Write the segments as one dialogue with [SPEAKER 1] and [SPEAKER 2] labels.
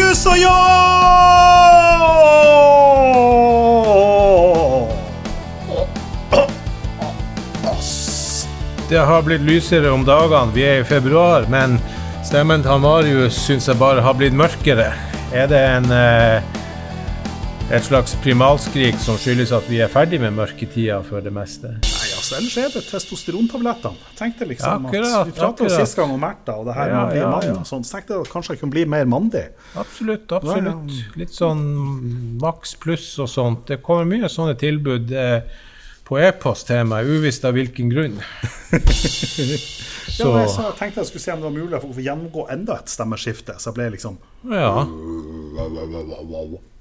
[SPEAKER 1] Marius og ja!
[SPEAKER 2] Det har blitt lysere om dagene. Vi er i februar, men stemmen til Marius syns jeg bare har blitt mørkere. Er det en eh, et slags primalskrik som skyldes at vi er ferdig med mørketida for det meste?
[SPEAKER 1] Ellers er det testosterontablettene. Tenk deg liksom
[SPEAKER 2] Akkurat,
[SPEAKER 1] at Vi pratet jo sist gang om Märtha og det her med å bli
[SPEAKER 2] ja,
[SPEAKER 1] mann
[SPEAKER 2] ja.
[SPEAKER 1] og sånn. Så tenkte jeg at kanskje jeg kunne bli mer mandig.
[SPEAKER 2] Absolutt. absolutt. Litt sånn maks pluss og sånt. Det kommer mye sånne tilbud eh, på e-post til meg, uvisst av hvilken grunn.
[SPEAKER 1] Ja, nei, så jeg tenkte jeg skulle se om det var mulig å få gjennomgå enda et stemmeskifte. Så jeg ble liksom
[SPEAKER 2] ja.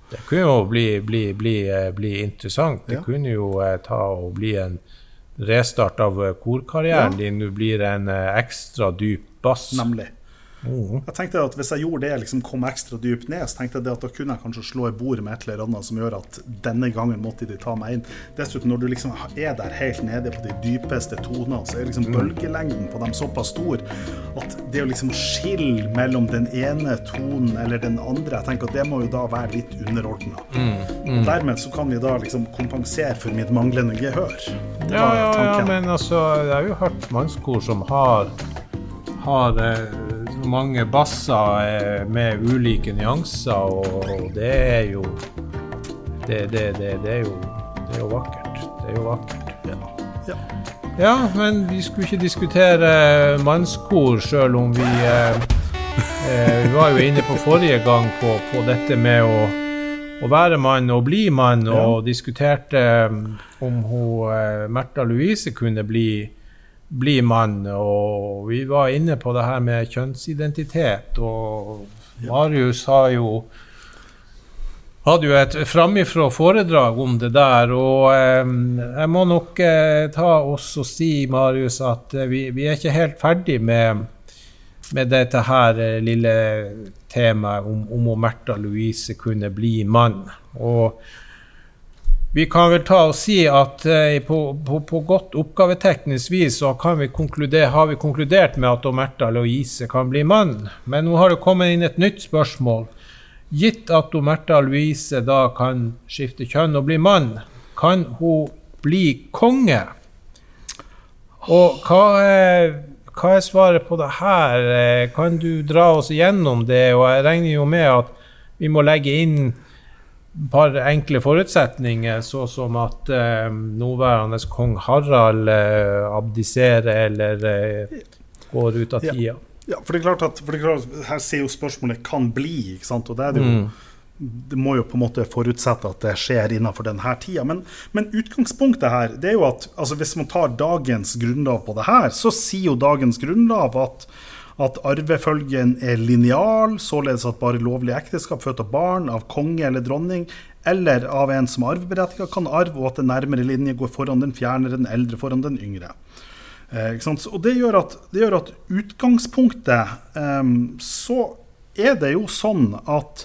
[SPEAKER 2] Det kunne jo bli, bli, bli, eh, bli interessant. Det
[SPEAKER 1] Ja.
[SPEAKER 2] kunne jo eh, ta og bli en restart av eh, korkarrieren
[SPEAKER 1] Ja.
[SPEAKER 2] din. Du blir en eh, ekstra dyp bass.
[SPEAKER 1] Nemlig.
[SPEAKER 2] Mhm.
[SPEAKER 1] Jeg tenkte at Hvis jeg gjorde det, liksom kom ekstra dypt ned, så tenkte jeg at da kunne jeg kanskje slå i bordet med et eller annet som gjør at denne gangen måtte de ta meg inn. Dessuten, når du liksom er der helt nede på de dypeste tonene, så er liksom bølgelengden på dem såpass stor at det å liksom skille mellom den ene tonen eller den andre, jeg tenker at det må jo da være litt underordna. Og Dermed så kan vi da liksom kompensere for mitt manglende gehør. Det var
[SPEAKER 2] ja, ja,
[SPEAKER 1] tanken.
[SPEAKER 2] men altså, jeg har jo hørt mannskor som har, har eh, mange basser eh, med ulike nyanser, og, det er jo det, det, det, det, er jo det er jo vakkert. Det er jo vakkert.
[SPEAKER 1] Ja. Ja.
[SPEAKER 2] Ja, men vi skulle ikke diskutere mannskor, sjøl om vi eh, eh, Vi var jo inne på forrige gang på, på dette med å, å være mann og bli mann, og diskuterte eh, om hun Märtha Louise kunne bli, bli mann. Og vi var inne på det her med kjønnsidentitet, og Marius har jo hadde jo et framifrå foredrag om det der, og eh, jeg må nok eh, ta oss og si, Marius, at eh, vi, vi er ikke helt ferdig med, med dette her eh, lille temaet om, om Märtha Louise kunne bli mann. Og vi kan vel ta og si at eh, på, på, på godt oppgaveteknisk vis så vi har vi konkludert med at Märtha Louise kan bli mann. Men nå har det kommet inn et nytt spørsmål. Gitt at Märtha Louise da kan skifte kjønn og bli mann, kan hun bli konge? Og hva er, hva er svaret på det her? Kan du dra oss igjennom det? Og jeg regner jo med at vi må legge inn et par enkle forutsetninger, så som at eh, nåværende kong Harald eh, abdiserer eller eh, går ut av
[SPEAKER 1] Ja.
[SPEAKER 2] tida.
[SPEAKER 1] Ja, for det er klart at, er klart, Her sier jo spørsmålet 'kan bli'. ikke sant? Og det, er det, jo, det må jo på en måte forutsette at det skjer innenfor denne tida. Men, men utgangspunktet her det er jo at altså hvis man tar dagens grunnlov på det her, så sier jo dagens grunnlov at, at arvefølgen er lineal, således at bare lovlig ekteskap født av barn, av konge eller dronning, eller av en som er arveberettiget, kan arve, og at den nærmere linje går foran den fjernere, den eldre foran den yngre. Eh? Og det gjør at, det gjør at utgangspunktet eh, så er det jo sånn at,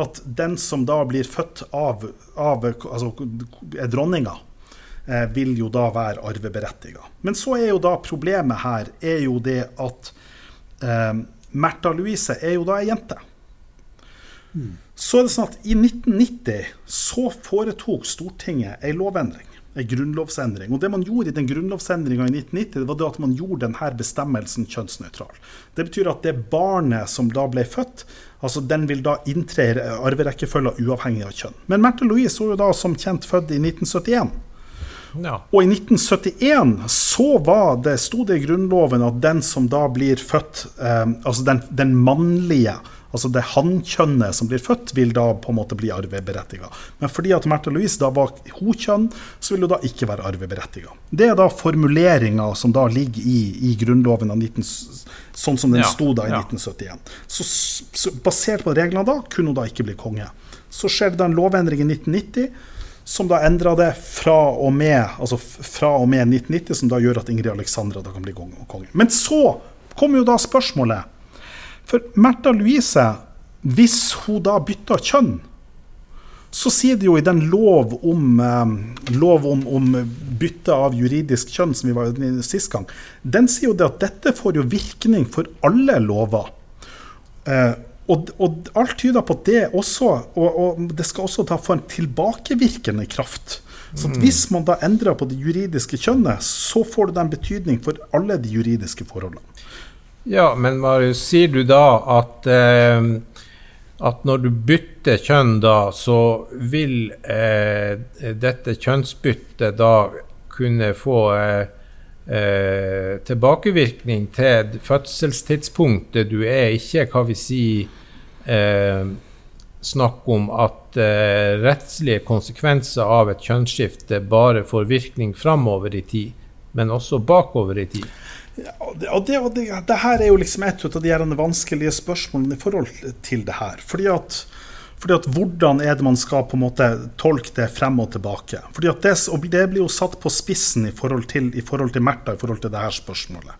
[SPEAKER 1] at den som da blir født av, av altså, er dronninga, eh, vil jo da være arveberettiga. Men så er jo da problemet her er jo det at eh, Märtha Louise er jo da ei jente. Så er det sånn at i 1990 så foretok Stortinget ei lovendring. En grunnlovsendring. Og det man gjorde i den grunnlovsendringa i 1990, det var det at man gjorde denne bestemmelsen kjønnsnøytral. Det betyr at det barnet som da ble født, altså den vil da inntre i uavhengig av kjønn. Men Märtha Louise var jo da som kjent født i 1971.
[SPEAKER 2] Ja.
[SPEAKER 1] Og i 1971 så var det, sto det i Grunnloven at den som da blir født, eh, altså den, den mannlige, altså det hannkjønnet som blir født, vil da på en måte bli arveberettiga. Men fordi at Märtha Louise da var ho-kjønn, så vil hun da ikke være arveberettiga. Det er da formuleringa som da ligger i, i Grunnloven av 19, sånn som den
[SPEAKER 2] Ja,
[SPEAKER 1] sto da i
[SPEAKER 2] ja.
[SPEAKER 1] 1971. Så, så basert på reglene da, kunne hun da ikke bli konge. Så skjer det da en lovendring i 1990 som da endra det fra og med altså fra og med 1990, som da gjør at Ingrid Alexandra da kan bli kong- konge. Men så kommer jo da spørsmålet. For Märtha Louise, hvis hun da bytter kjønn, så sier det jo i den lov om, eh, lov om, om bytte av juridisk kjønn som vi var i sist gang, den sier jo det at dette får jo virkning for alle lover. Eh, og, og, alt tyder på det også Og, og det skal også da få en tilbakevirkende kraft. Så at hvis man da endrer på det juridiske kjønnet, så får det da en betydning for alle de juridiske forholdene.
[SPEAKER 2] Ja, men Marius, sier du da at eh, at når du bytter kjønn, da, så vil eh, dette kjønnsbyttet da kunne få eh, eh, tilbakevirkning til fødselstidspunktet. Du er ikke, hva vi sier, eh, snakk om at eh, rettslige konsekvenser av et kjønnsskifte bare får virkning framover i tid, men også bakover i tid.
[SPEAKER 1] Ja, og det, og det, det, her er jo liksom et av de vanskelige spørsmålene i forhold til det her. Fordi at, fordi at Hvordan er det man skal på en måte tolke det frem og tilbake? Fordi at det, det blir jo satt på spissen i forhold til, i til Märtha i forhold til det her spørsmålet.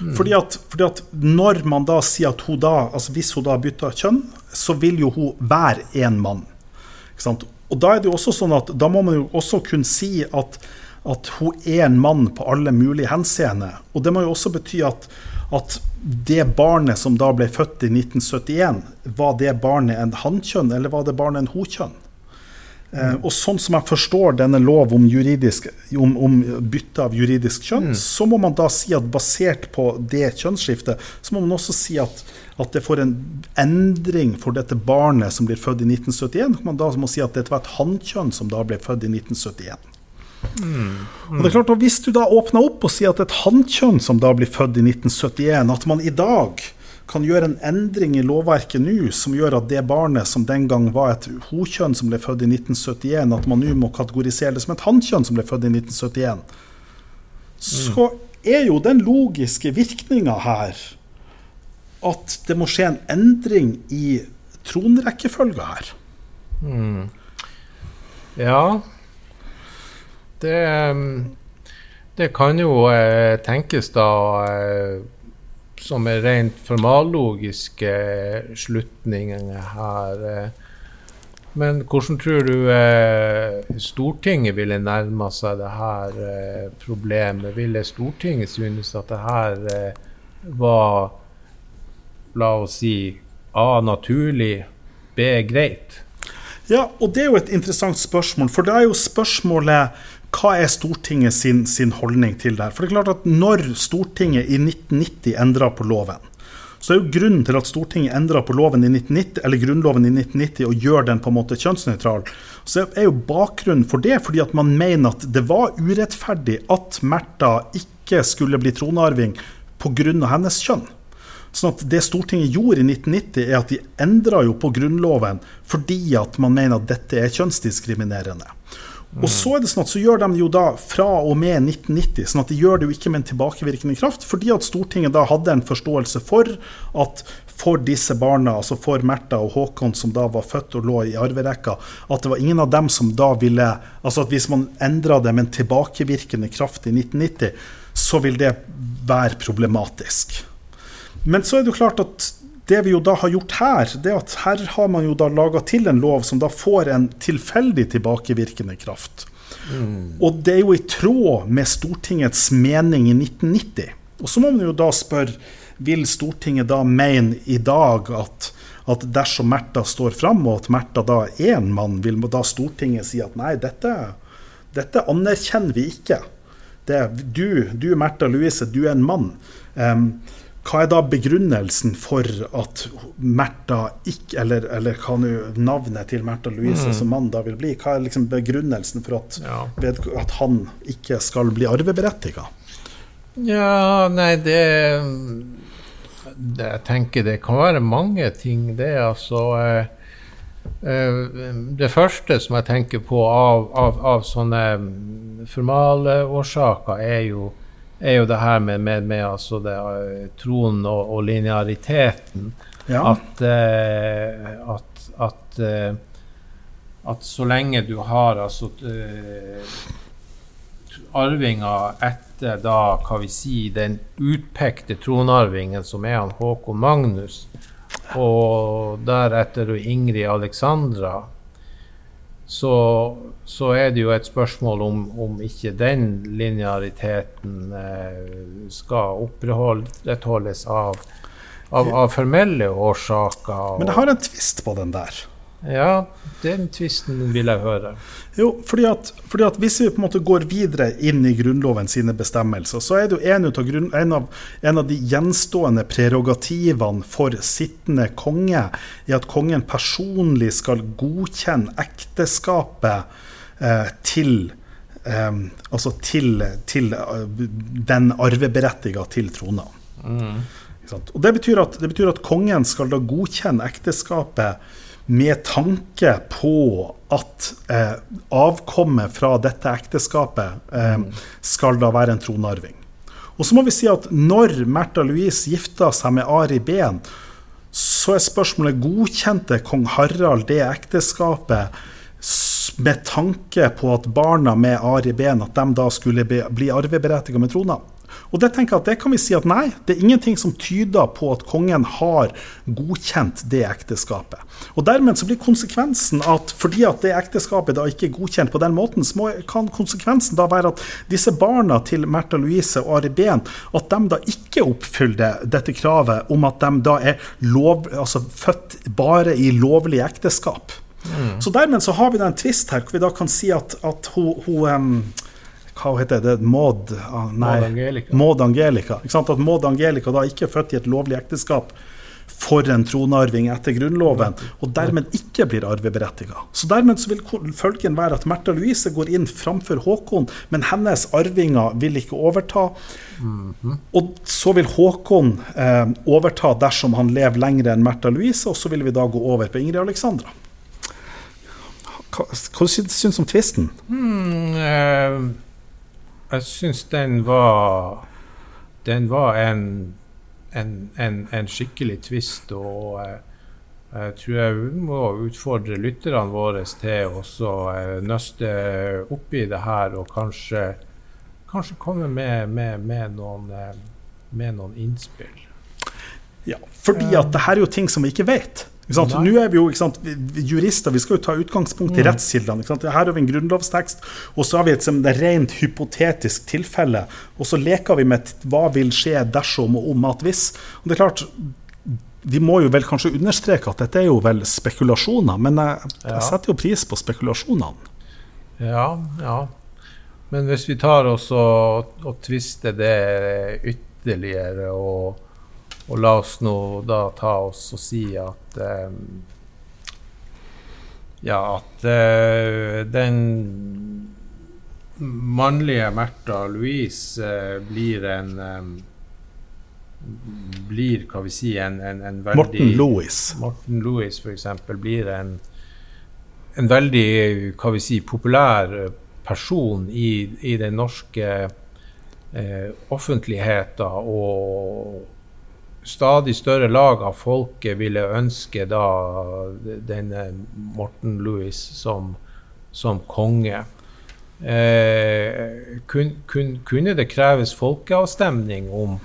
[SPEAKER 1] Mm. Fordi, at, fordi, at, Når man da sier at hun da, altså hvis hun da bytter kjønn, så vil jo hun være en mann. Og Da er det jo også sånn at da må man jo også kunne si at at hun er en mann på alle mulige henseende. Og det må jo også bety at, at det barnet som da ble født i 1971, var det barnet en hannkjønn, eller var det barnet en hokjønn? Eh, og sånn som jeg forstår denne lov om, om, om bytte av juridisk kjønn, mm. så må man da si at basert på det kjønnsskiftet, så må man også si at, at det får en endring for dette barnet som blir født i 1971. Man da må si at dette var et hannkjønn som da ble født i 1971. Mm. Og det er klart at Hvis du da åpner opp og sier at et hannkjønn som da blir født i 1971, at man i dag kan gjøre en endring i lovverket nå som gjør at det barnet som den gang var et hokjønn som ble født i 1971, at man nå må kategorisere det som et hannkjønn som ble født i 1971, så er jo den logiske virkninga her at det må skje en endring i tronrekkefølga her. Mm.
[SPEAKER 2] Ja, det, det kan jo eh, tenkes da eh, som er rent formallogiske slutninger her. Eh. Men hvordan tror du eh, Stortinget ville nærma seg det her eh, problemet? Ville Stortinget synes at det her eh, var, la oss si, A naturlig, B greit?
[SPEAKER 1] Ja, og det er jo et interessant spørsmål. For det er jo spørsmålet hva er Stortinget sin, sin, holdning til det her? For det er klart at Når Stortinget i 1990 endra på loven, så er jo grunnen til at Stortinget endra på loven i 1990, eller Grunnloven i 1990 og gjør den på en måte kjønnsnøytral, så er jo bakgrunnen for det fordi at man mener at det var urettferdig at Märtha ikke skulle bli tronarving pga. hennes kjønn. Sånn at Det Stortinget gjorde i 1990, er at de endra jo på Grunnloven fordi at man mener at dette er kjønnsdiskriminerende. Og så er det sånn at så gjør de jo da fra og med 1990, sånn at de gjør det jo ikke med en tilbakevirkende kraft, fordi at Stortinget da hadde en forståelse for at for disse barna, altså for Märtha og Håkon som da var født og lå i arverekka, at det var ingen av dem som da ville Altså at hvis man endra det med en tilbakevirkende kraft i 1990, så vil det være problematisk. Men så er det jo klart at det vi jo da har gjort her, det er at her har man jo da laga til en lov som da får en tilfeldig tilbakevirkende kraft. Mm. Og det er jo i tråd med Stortingets mening i 1990. Og så må man jo da spørre, vil Stortinget da mene i dag at, at dersom Märtha står fram, og at Märtha da er en mann, vil da Stortinget si at nei, dette, dette anerkjenner vi ikke. Det, du, du Märtha Louise, du er en mann. Um, hva er da begrunnelsen for at Märtha ikke Eller, eller hva nå navnet til Märtha Louise mm. som mann da vil bli? Hva er liksom begrunnelsen for at, ja. at han ikke skal bli arveberettiga?
[SPEAKER 2] Ja, nei, det, det Jeg tenker det kan være mange ting, det. Altså eh, eh, Det første som jeg tenker på av, av, av sånne formale årsaker, er jo er jo det her med, med, med altså det, uh, troen og, og lineariteten. Ja. At, uh, at, at, uh, at, så lenge du har altså arvinger etter da, hva vi si, den utpekte tronarvingen, som er han Håkon Magnus, og deretter Ingrid Alexandra så, så, er det jo et spørsmål om, om ikke den lineariteten eh, skal opprettholdes av av, av formelle årsaker.
[SPEAKER 1] Men jeg har en tvist på den der.
[SPEAKER 2] Ja, den tvisten vil jeg høre.
[SPEAKER 1] Jo, fordi at, fordi at, Hvis vi på en måte går videre inn i Grunnloven sine bestemmelser, så er det jo en, av, grunn, en, av, en av, de gjenstående prerogativene for sittende konge i at kongen personlig skal godkjenne ekteskapet eh, til eh, Altså til, til uh, den arveberettiga til trona. Mm. Og det betyr, at, det betyr at kongen skal da godkjenne ekteskapet med tanke på at eh, avkommet fra dette ekteskapet eh, skal da være en tronarving. Og så må vi si at når Märtha Louise gifta seg med Ari Behn, så er spørsmålet godkjente kong Harald det ekteskapet med tanke på at barna med Ari Behn at de da skulle bli arveberettiget med trona. Og det tenker jeg at det kan vi si at nei, det er ingenting som tyder på at kongen har godkjent det ekteskapet. Og dermed så blir konsekvensen at fordi at det ekteskapet da ikke er godkjent på den måten, så kan konsekvensen da være at disse barna til Märtha Louise og Ari Behn, at de da ikke oppfyller dette kravet om at de da er lov, altså født bare i lovlig ekteskap. Mm. Så dermed så har vi da en tvist her, hvor vi da kan si at, at hun, hun hva heter det, Maud
[SPEAKER 2] ah, Maud Angelica.
[SPEAKER 1] Maud Angelica ikke sant? At Maud Angelica da ikke er født i et lovlig ekteskap for en tronarving etter Grunnloven, og dermed ikke blir arveberettiga. Så dermed så vil følgen være at Märtha Louise går inn framfor Håkon, men hennes arvinger vil ikke overta. Mm -hmm. Og så vil Håkon eh, overta dersom han lever lenger enn Märtha Louise, og så vil vi da gå over på Ingrid Alexandra. Hva, hva syns du om tvisten?
[SPEAKER 2] Mm, eh jeg syns den var Den var en, en, en, en skikkelig tvist. Og jeg, jeg tror jeg må utfordre lytterne våre til å eh, nøste opp i det her og kanskje, kanskje komme med, med, med, noen, eh, med noen innspill.
[SPEAKER 1] Ja, fordi at det her er jo ting som vi ikke vet. Nå er vi jo sant, jurister, vi skal jo ta utgangspunkt i mm. rettskildene. Her har vi en grunnlovstekst, og så har vi et, et rent hypotetisk tilfelle. Og så leker vi med hva vil skje dersom og om at hvis. Og det er klart, vi må jo vel kanskje understreke at dette er jo vel spekulasjoner, men jeg, jeg setter jo pris på spekulasjonene.
[SPEAKER 2] Ja, ja. Men hvis vi tar oss og, og tvister det ytterligere og og la oss nå da ta oss og si at eh, Ja, at eh, den mannlige Märtha Louise eh, blir en um, Blir, hva vi si, en, en, en veldig
[SPEAKER 1] Morten Louis.
[SPEAKER 2] Morten Louis, eksempel, blir en, en veldig, hva vi si, populær person i, i den norske eh, offentligheten og stadig større lag av folket ville ønske da denne Morten Louis som, som konge. Eh, kun, kun, kunne det kreves folkeavstemning om,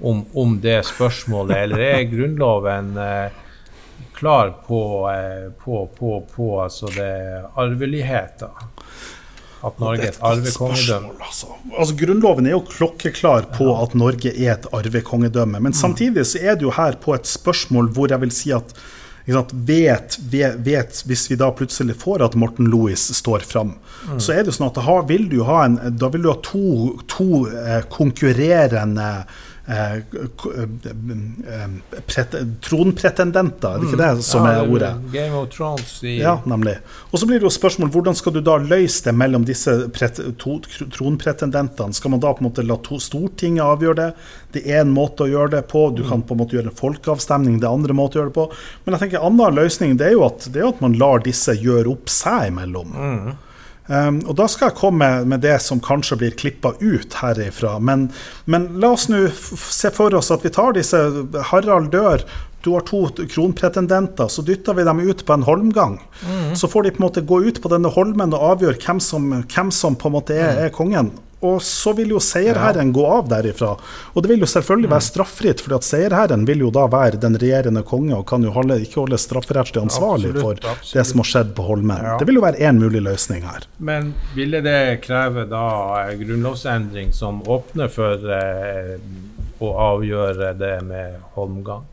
[SPEAKER 2] om, om, det spørsmålet, eller er Grunnloven eh, klar på, eh, på, på, på altså det arveligheten? At Norge er et arvekongedømme?
[SPEAKER 1] Altså. altså. Grunnloven er jo klokkeklar på ja. at Norge er et arvekongedømme. Men mm. samtidig så er det jo her på et spørsmål hvor jeg vil si at vet, vet, vet, Hvis vi da plutselig får at Morten Louis står fram, mm. så er det jo sånn at da vil du ha, en, da vil du ha to, to eh, konkurrerende tronpretendenter, er det ikke det som er ordet?
[SPEAKER 2] Game of Thrones
[SPEAKER 1] Ja, nemlig. Og så blir det jo spørsmål hvordan skal du da løse det mellom disse tronpretendentene? Skal man da på en måte la Stortinget avgjøre det? Det er en måte å gjøre det på. Du kan på en måte gjøre en folkeavstemning, det er andre måter å gjøre det på. Men jeg tenker en annen løsning det er jo at, er at man lar disse gjøre opp seg imellom. Mm. Um, og Da skal jeg komme med det som kanskje blir klippa ut herifra. Men, men la oss nå se for oss at vi tar disse Harald dør, du har to kronpretendenter, så dytter vi dem ut på en holmgang. Mm. Så får de på en måte gå ut på denne holmen og avgjøre hvem som, hvem som på en måte er, er kongen. Og så vil jo seierherren ja. gå av derifra. Og det vil jo selvfølgelig være mm. straffritt, for seierherren vil jo da være den regjerende konge og kan jo holde, ikke holde strafferettslig ansvarlig absolutt, for absolutt. det som har skjedd på Holmen. Ja. Det vil jo være én mulig løsning her.
[SPEAKER 2] Men ville det kreve da grunnlovsendring som åpner for eh, å avgjøre det med holmgang?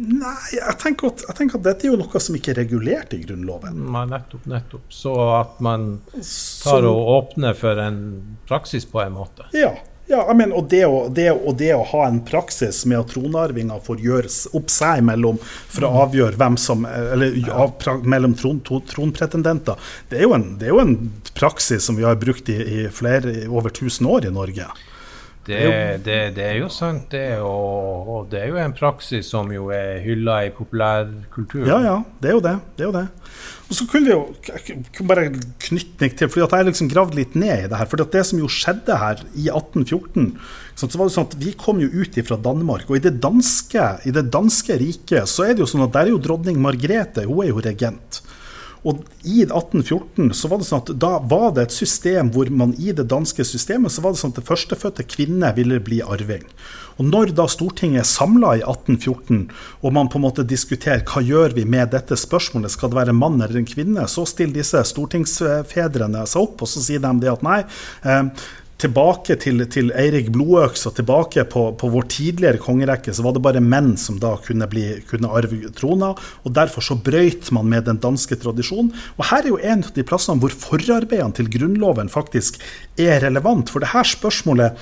[SPEAKER 1] Nei, jeg tenker, at, jeg tenker, at, dette er jo noe som ikke er regulert i Grunnloven.
[SPEAKER 2] Nei, nettopp, nettopp. Så at man tar og åpner for en praksis på en måte.
[SPEAKER 1] Ja. ja men, og, det å, det, og, det å, ha en praksis med at tronarvinger får gjøre opp seg imellom for å mm. avgjøre hvem som Eller av, mellom tron, to, tronpretendenter, det er, en, det er, jo en, praksis som vi har brukt i, i flere, over 1000 år i Norge.
[SPEAKER 2] Det, det, det, er jo sant, det. Og, og, det er jo en praksis som jo er hylla i populærkultur.
[SPEAKER 1] Ja, ja. Det er jo det. det, er jo det. Og så kunne vi jo bare knytte meg til, fordi at jeg liksom gravd litt ned i det her. For det som jo skjedde her i 1814 så var det sånn at Vi kom jo ut fra Danmark. Og i det danske, i det danske riket så er det jo sånn at der er jo dronning Margrethe hun er jo regent. Og i 1814 så var det sånn at da var det et system hvor man i det danske systemet så var det sånn at det førstefødte kvinne ville bli arving. Og når da Stortinget samla i 1814, og man på en måte diskuterer hva gjør vi med dette spørsmålet, skal det være en mann eller en kvinne, så stiller disse stortingsfedrene seg opp og så sier de det at nei. Eh, tilbake til, til Eirik Blodøks og tilbake på, på, vår tidligere kongerekke, så var det bare menn som da kunne, bli, kunne arve trona. og Derfor så brøyt man med den danske tradisjonen. Og her er jo en av de plassene hvor forarbeidene til Grunnloven faktisk er relevant. For det her spørsmålet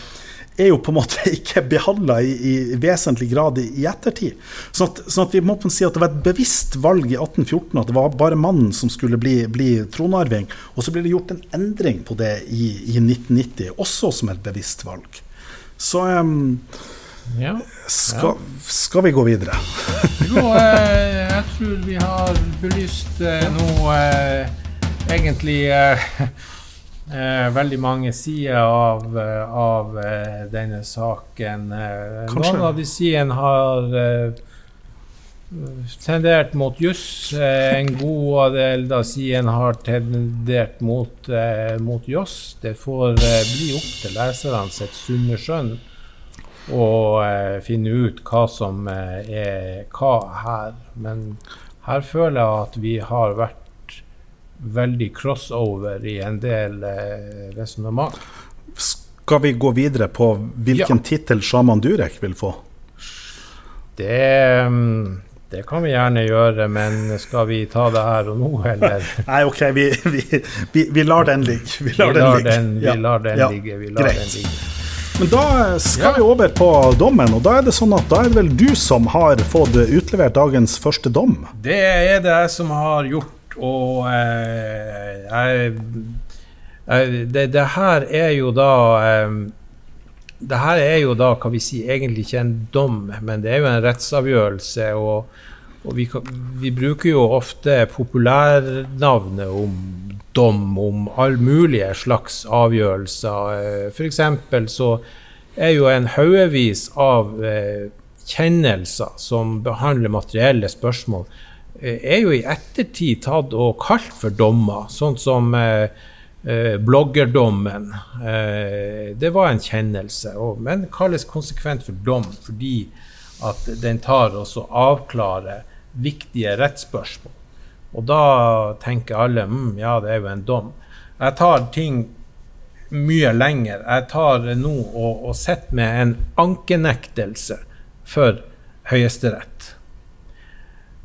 [SPEAKER 1] er jo på en måte ikke behandla i, i, vesentlig grad i, i ettertid. Sånn at, sånn at, vi må si at det var et bevisst valg i 1814 at det var bare mannen som skulle bli, bli tronarving. Og så ble det gjort en endring på det i, i 1990, også som et bevisst valg. Så um, ja, skal, ja. skal, vi gå videre?
[SPEAKER 2] jo, eh, jeg tror vi har belyst eh, noe eh, egentlig eh, eh, veldig mange sider av, eh, av eh, denne saken. Eh, noen av de sidene har eh, tendert mot juss. en god del av sidene har tendert mot, mot joss. Det får bli opp til leserne sitt sunne skjønn å finne ut hva som er hva her. Men her føler jeg at vi har vært veldig crossover i en del eh, resonnement.
[SPEAKER 1] Skal vi gå videre på hvilken ja. tittel Shaman Durek vil få?
[SPEAKER 2] Det, mm, det, kan vi gjerne gjøre, men skal vi ta det her og nå, eller?
[SPEAKER 1] Nei, OK, vi, vi, vi, vi lar den ligge.
[SPEAKER 2] Vi lar, den, ligge. Vi lar den ligge. Vi lar den ligge.
[SPEAKER 1] Men da skal vi over på dommen, og da er det sånn at da er det vel du som har fått utlevert dagens første dom?
[SPEAKER 2] Det er det jeg som har gjort og eh, jeg, det, det, her er jo da eh, det her er jo da, hva vi si, egentlig ikke en dom, men det er jo en rettsavgjørelse. Og, og vi, vi, bruker jo ofte populærnavnet om dom, om all mulige slags avgjørelser. Eh, F.eks. så er jo en haugevis av eh, kjennelser som behandler materielle spørsmål, er jo i ettertid tatt og kalt for dommer, sånn som eh, eh, bloggerdommen. Eh, det var en kjennelse, men kalles konsekvent for dom fordi at den tar og avklarer viktige rettsspørsmål. Og da tenker alle mm, ja, det er jo en dom. Jeg tar ting mye lenger. Jeg tar nå og, og sitter med en ankenektelse for Høyesterett.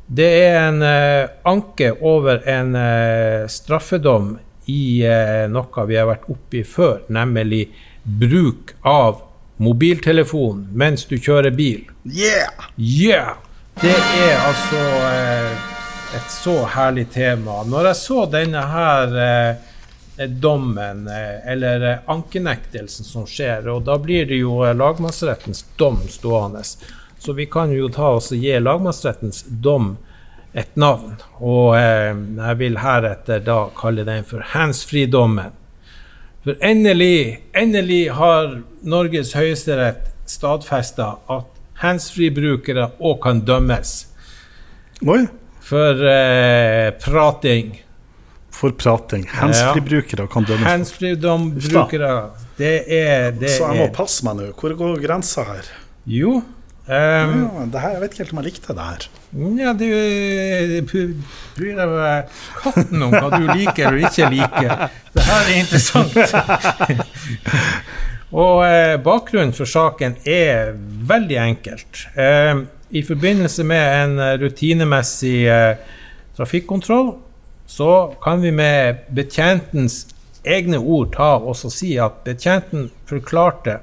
[SPEAKER 2] Det er en eh, anke over en eh, straffedom i eh, noe vi har vært oppi før, nemlig bruk av mobiltelefon mens du kjører bil.
[SPEAKER 1] Yeah!
[SPEAKER 2] yeah! Det er altså et så herlig tema. Når jeg så denne her dommen, eller ankenektelsen som skjer, og da blir det jo lagmannsrettens dom stående så vi kan jo ta oss og gi lagmannsrettens dom et navn. Og eh, jeg vil heretter da kalle den for handsfree-dommen. For endelig, endelig har Norges høyesterett stadfesta at handsfree-brukere òg kan dømmes.
[SPEAKER 1] Oi.
[SPEAKER 2] For eh, prating.
[SPEAKER 1] For prating. Handsfree-brukere kan dømmes.
[SPEAKER 2] Handsfree-brukere, det er det
[SPEAKER 1] Så jeg må passe meg nå. Hvor går grensa her?
[SPEAKER 2] Jo,
[SPEAKER 1] Um, ja, det her, jeg vet ikke helt om jeg likte det her.
[SPEAKER 2] Ja, du bryr deg med katten om hva du liker eller ikke liker. Det her er interessant. Og eh, bakgrunnen for saken er veldig enkelt. Eh, I forbindelse med en eh, rutinemessig eh, trafikkontroll så kan vi med betjentens egne ord ta og si at betjenten forklarte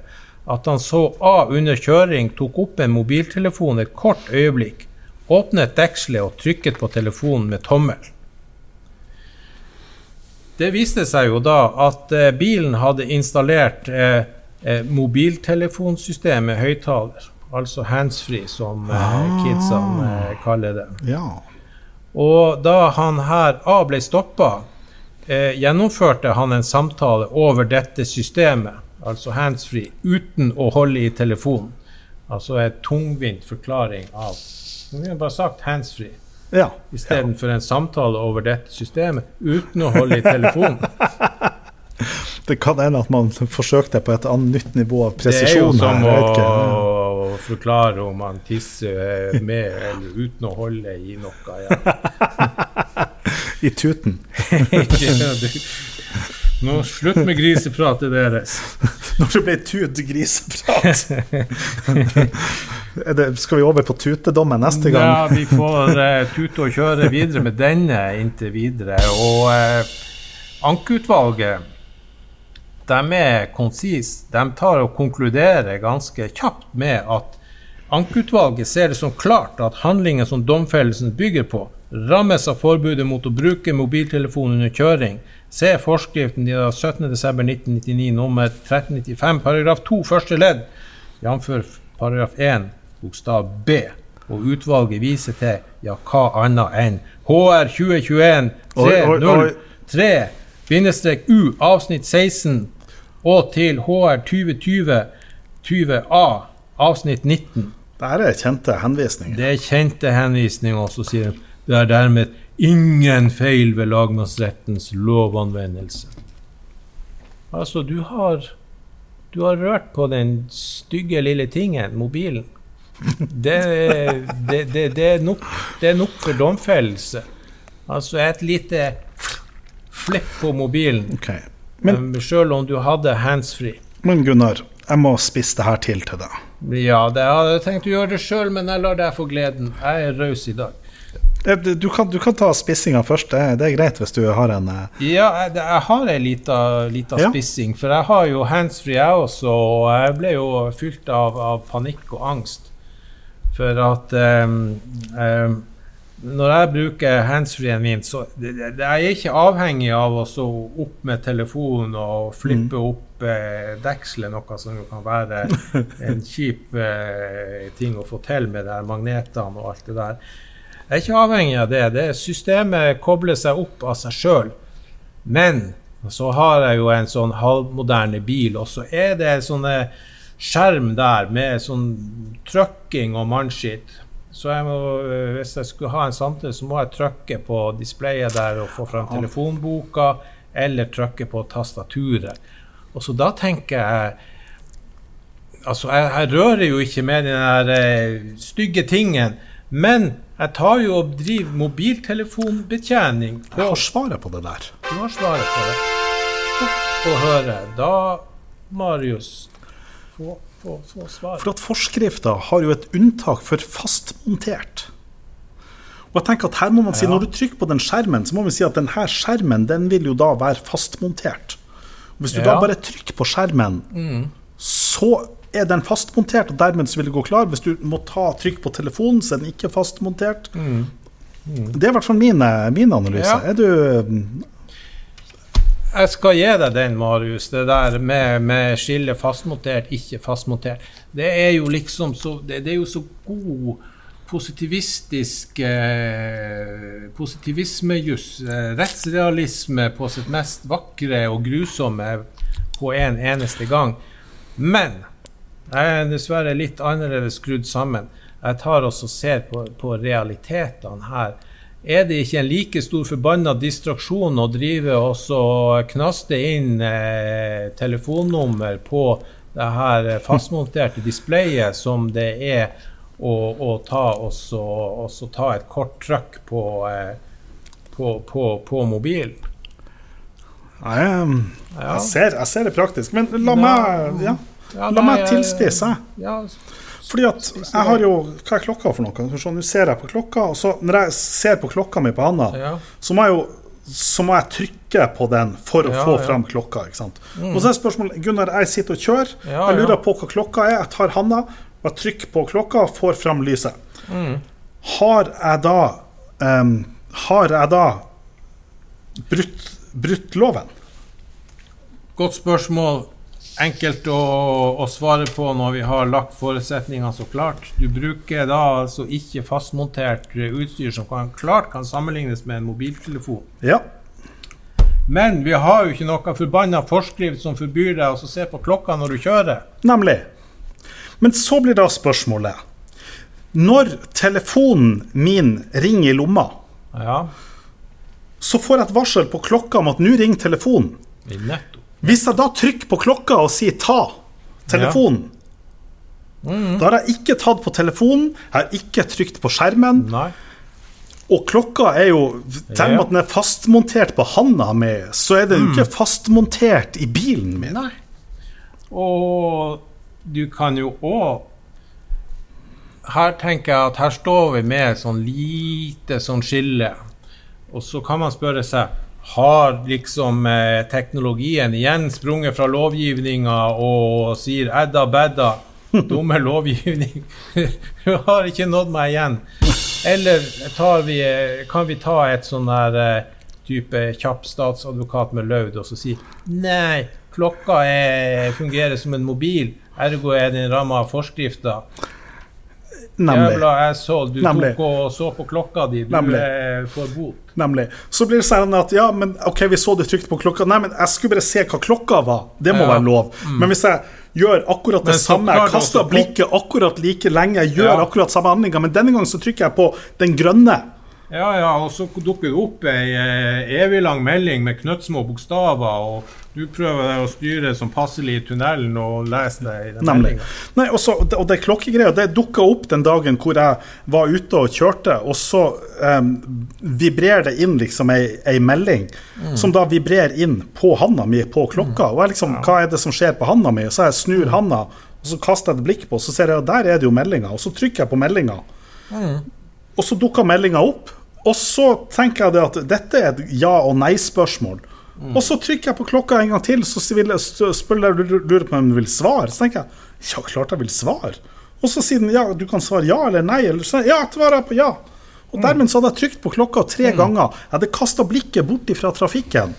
[SPEAKER 2] at han så A under kjøring tok opp en mobiltelefon et kort øyeblikk, åpnet dekselet og trykket på telefonen med tommel. Det viste seg jo da at eh, bilen hadde installert eh, eh, mobiltelefonsystem med høyttaler, altså handsfree, som eh,
[SPEAKER 1] Ah.
[SPEAKER 2] kidsene eh, kaller det.
[SPEAKER 1] Ja.
[SPEAKER 2] Og da han her A ble stoppa, eh, gjennomførte han en samtale over dette systemet, altså handsfree, uten å holde i telefonen. Altså en tungvint forklaring av Vi har bare sagt handsfree
[SPEAKER 1] ja.
[SPEAKER 2] istedenfor en samtale over dette systemet uten å holde i telefonen.
[SPEAKER 1] Det kan hende at man forsøkte på et annet nytt nivå av
[SPEAKER 2] Det er jo som å, forklare om man tisser med eller uten å holde i noe. Ja.
[SPEAKER 1] I tuten.
[SPEAKER 2] Nå slutt med grisepratet deres.
[SPEAKER 1] Når det ble tut griseprat. Er skal vi over på tutedommen neste gang?
[SPEAKER 2] Ja, vi får uh, tute og kjøre videre med denne inntil videre. Og uh, ankeutvalget, de er konsise. De tar og konkluderer ganske kjapt med at ankeutvalget ser det som klart at handlingen som domfellelsen bygger på, rammes av forbudet mot å bruke mobiltelefon under kjøring. Se forskriften i 17.12.1999 nummer 1395 paragraf 2 første ledd, jf. paragraf 1 bokstav B. Og utvalget viser til ja, hva annet enn HR 2021
[SPEAKER 1] Oi, oi, oi.
[SPEAKER 2] 303 bindestrek U avsnitt 16 og til HR 2020 20A avsnitt 19.
[SPEAKER 1] Dette er kjente henvisninger.
[SPEAKER 2] Det er kjente henvisninger, og så sier de det er dermed ingen feil ved lagmannsrettens lovanvendelse. Altså, du har Du har rørt på den stygge lille tingen, mobilen. Det, det, det, det, er, nok, er nok for domfellelse. Altså et lite flipp på mobilen,
[SPEAKER 1] okay. Men,
[SPEAKER 2] men sjøl om du hadde handsfree.
[SPEAKER 1] men Gunnar, jeg må spisse det her til til deg.
[SPEAKER 2] Ja, det hadde jeg tenkt å gjøre det sjøl, men jeg lar deg få gleden. Jeg er raus i dag.
[SPEAKER 1] Du kan, du kan ta spissinga først. Det er, det er greit hvis du har en eh,
[SPEAKER 2] Ja, jeg, jeg har ei lita,
[SPEAKER 1] Ja.
[SPEAKER 2] spissing, for jeg har jo handsfree, jeg også, og jeg ble jo fylt av, av panikk og angst. For at um, um, når jeg bruker handsfreen min, så det, det, det- jeg er ikke avhengig av å så opp med telefonen og flippe opp eh, dekselet, noe som kan være en kjip eh, ting å få til med de magnetene og alt det der. Jeg er ikke avhengig av det. det systemet kobler seg opp av seg sjøl. Men så har jeg jo en sånn halvmoderne bil, og så er det en sånn eh, skjerm der med sånn trykking og mannskitt. Så jeg må, eh, hvis jeg skulle ha en samtale, så må jeg trykke på displayet der og få fram telefonboka, eller trykke på tastaturet. Og så da tenker jeg Altså, jeg, jeg rører jo ikke med den der eh, stygge tingen, men jeg tar jo og driver mobiltelefonbetjening
[SPEAKER 1] Jeg
[SPEAKER 2] på
[SPEAKER 1] har svaret på det der.
[SPEAKER 2] Du har svaret på det. Få høre. Da, Marius, få, få, få svar.
[SPEAKER 1] For at forskrifta har jo et unntak for fastmontert. Og jeg tenker at her må man si,
[SPEAKER 2] Ja.
[SPEAKER 1] Når du trykker på den skjermen, så må vi si at denne skjermen den vil jo da være fastmontert. Og hvis du da bare trykker på skjermen, så er den fastmontert, og dermed så vil det gå klar. Hvis du må ta trykk på telefonen, så er den ikke fastmontert. Det er i hvert fall min, min analyse.
[SPEAKER 2] Ja.
[SPEAKER 1] Er du
[SPEAKER 2] Jeg skal gi deg den, Marius. Det der med, med skille fastmontert, ikke fastmontert. Det er jo liksom så Det, det er jo så god positivistisk eh, positivismejuss. Eh, rettsrealisme på sitt mest vakre og grusomme på en eneste gang. Men jeg er dessverre litt annerledes skrudd sammen. Jeg tar også ser på, på realitetene her. Er det ikke en like stor forbanna distraksjon å drive og knaste inn eh, telefonnummer på det her fastmonterte displayet som det er å, å ta, også, også ta et kort trykk på, eh, på, på, på mobilen?
[SPEAKER 1] Jeg, jeg, ser, jeg ser det praktisk. Men la meg, ja,
[SPEAKER 2] Ja,
[SPEAKER 1] la meg tilspisse.
[SPEAKER 2] Ja,
[SPEAKER 1] Fordi at jeg har jo Hva er klokka for noe? Vi Nå ser jeg på klokka, og så når jeg ser på klokka mi på handa,
[SPEAKER 2] ja.
[SPEAKER 1] så må jeg jo så må jeg trykke på den for å
[SPEAKER 2] Ja,
[SPEAKER 1] få
[SPEAKER 2] ja.
[SPEAKER 1] fram klokka. ikke sant? Og så er spørsmålet Gunnar, jeg sitter og kjører.
[SPEAKER 2] Ja,
[SPEAKER 1] jeg lurer på hva klokka er. Jeg tar handa, og jeg trykker på klokka og får fram lyset.
[SPEAKER 2] Mm.
[SPEAKER 1] Har jeg da um, Har jeg da brutt, brutt loven?
[SPEAKER 2] Godt spørsmål. Enkelt å, å svare på når vi har lagt forutsetningene så klart. Du bruker da altså ikke fastmontert utstyr som kan, klart kan sammenlignes med en mobiltelefon.
[SPEAKER 1] Ja.
[SPEAKER 2] Men vi har jo ikke noe forbanna forskrift som forbyr deg å se på klokka når du kjører.
[SPEAKER 1] Nemlig. Men så blir da spørsmålet Når telefonen min ringer i lomma,
[SPEAKER 2] Ja,
[SPEAKER 1] så får jeg et varsel på klokka om at nå ringer telefonen.
[SPEAKER 2] nettopp.
[SPEAKER 1] Hvis jeg da trykker på klokka og sier 'ta telefonen', da har jeg ikke tatt på telefonen, jeg har ikke trykt på skjermen,
[SPEAKER 2] Nei.
[SPEAKER 1] og klokka er jo Tenk at den er fastmontert på handa mi, så er den mm. ikke fastmontert i bilen min.
[SPEAKER 2] Nei. Og du kan jo òg Her tenker jeg at her står vi med et sånn lite sånn skille. Og så kan man spørre seg har liksom eh, teknologien igjen sprunget fra lovgivninga og sier 'edda bedda', dumme lovgivning, du har ikke nådd meg igjen. Eller vi, eh, kan vi ta et sånn der eh, type kjapp statsadvokat med løvd og så si nei, klokka er, fungerer som en mobil, ergo er den ramma av forskrifter.
[SPEAKER 1] Nemlig.
[SPEAKER 2] Jævla asshole, du
[SPEAKER 1] Nemlig.
[SPEAKER 2] tok og så på klokka di, du
[SPEAKER 1] Nemlig.
[SPEAKER 2] får bot.
[SPEAKER 1] Nemlig. Så blir det sånn at ja, men ok, vi så det trygt på klokka. Nei, men jeg skulle bare se hva klokka var. Det må
[SPEAKER 2] Ja.
[SPEAKER 1] være lov. Men hvis jeg gjør akkurat det samme, jeg kaster blikket akkurat like lenge, jeg gjør
[SPEAKER 2] Ja.
[SPEAKER 1] akkurat samme handlinga, men denne gangen så trykker jeg på den grønne.
[SPEAKER 2] Ja, ja, og så dukker det opp ei eh, evig lang melding med knøttsmå bokstaver, og du prøver deg å styre som passelig i tunnelen og lese det i den meldinga.
[SPEAKER 1] Nei, og, så, og det klokkegreia det dukka opp den dagen hvor jeg var ute og kjørte, og så um, vibrerer det inn liksom ei, ei melding som da vibrerer inn på handa mi på klokka. Og jeg liksom, hva er det som skjer på handa mi? Så jeg snur handa, og så kaster jeg et blikk på, og så ser jeg at der er det jo meldinga, og så trykker jeg på meldinga. Og så dukker meldinga opp, og så tenker jeg det at dette er et ja- og nei-spørsmål. Og så trykker jeg på klokka en gang til, så vil jeg spør jeg lurer på om du vil svare. Så tenker jeg ja, klart jeg vil svare. Og så sier den ja, du kan svare ja eller nei. Eller så, ja, jeg på ja. Og dermed så hadde jeg trykt på klokka tre ganger. Jeg hadde kasta blikket bort ifra trafikken.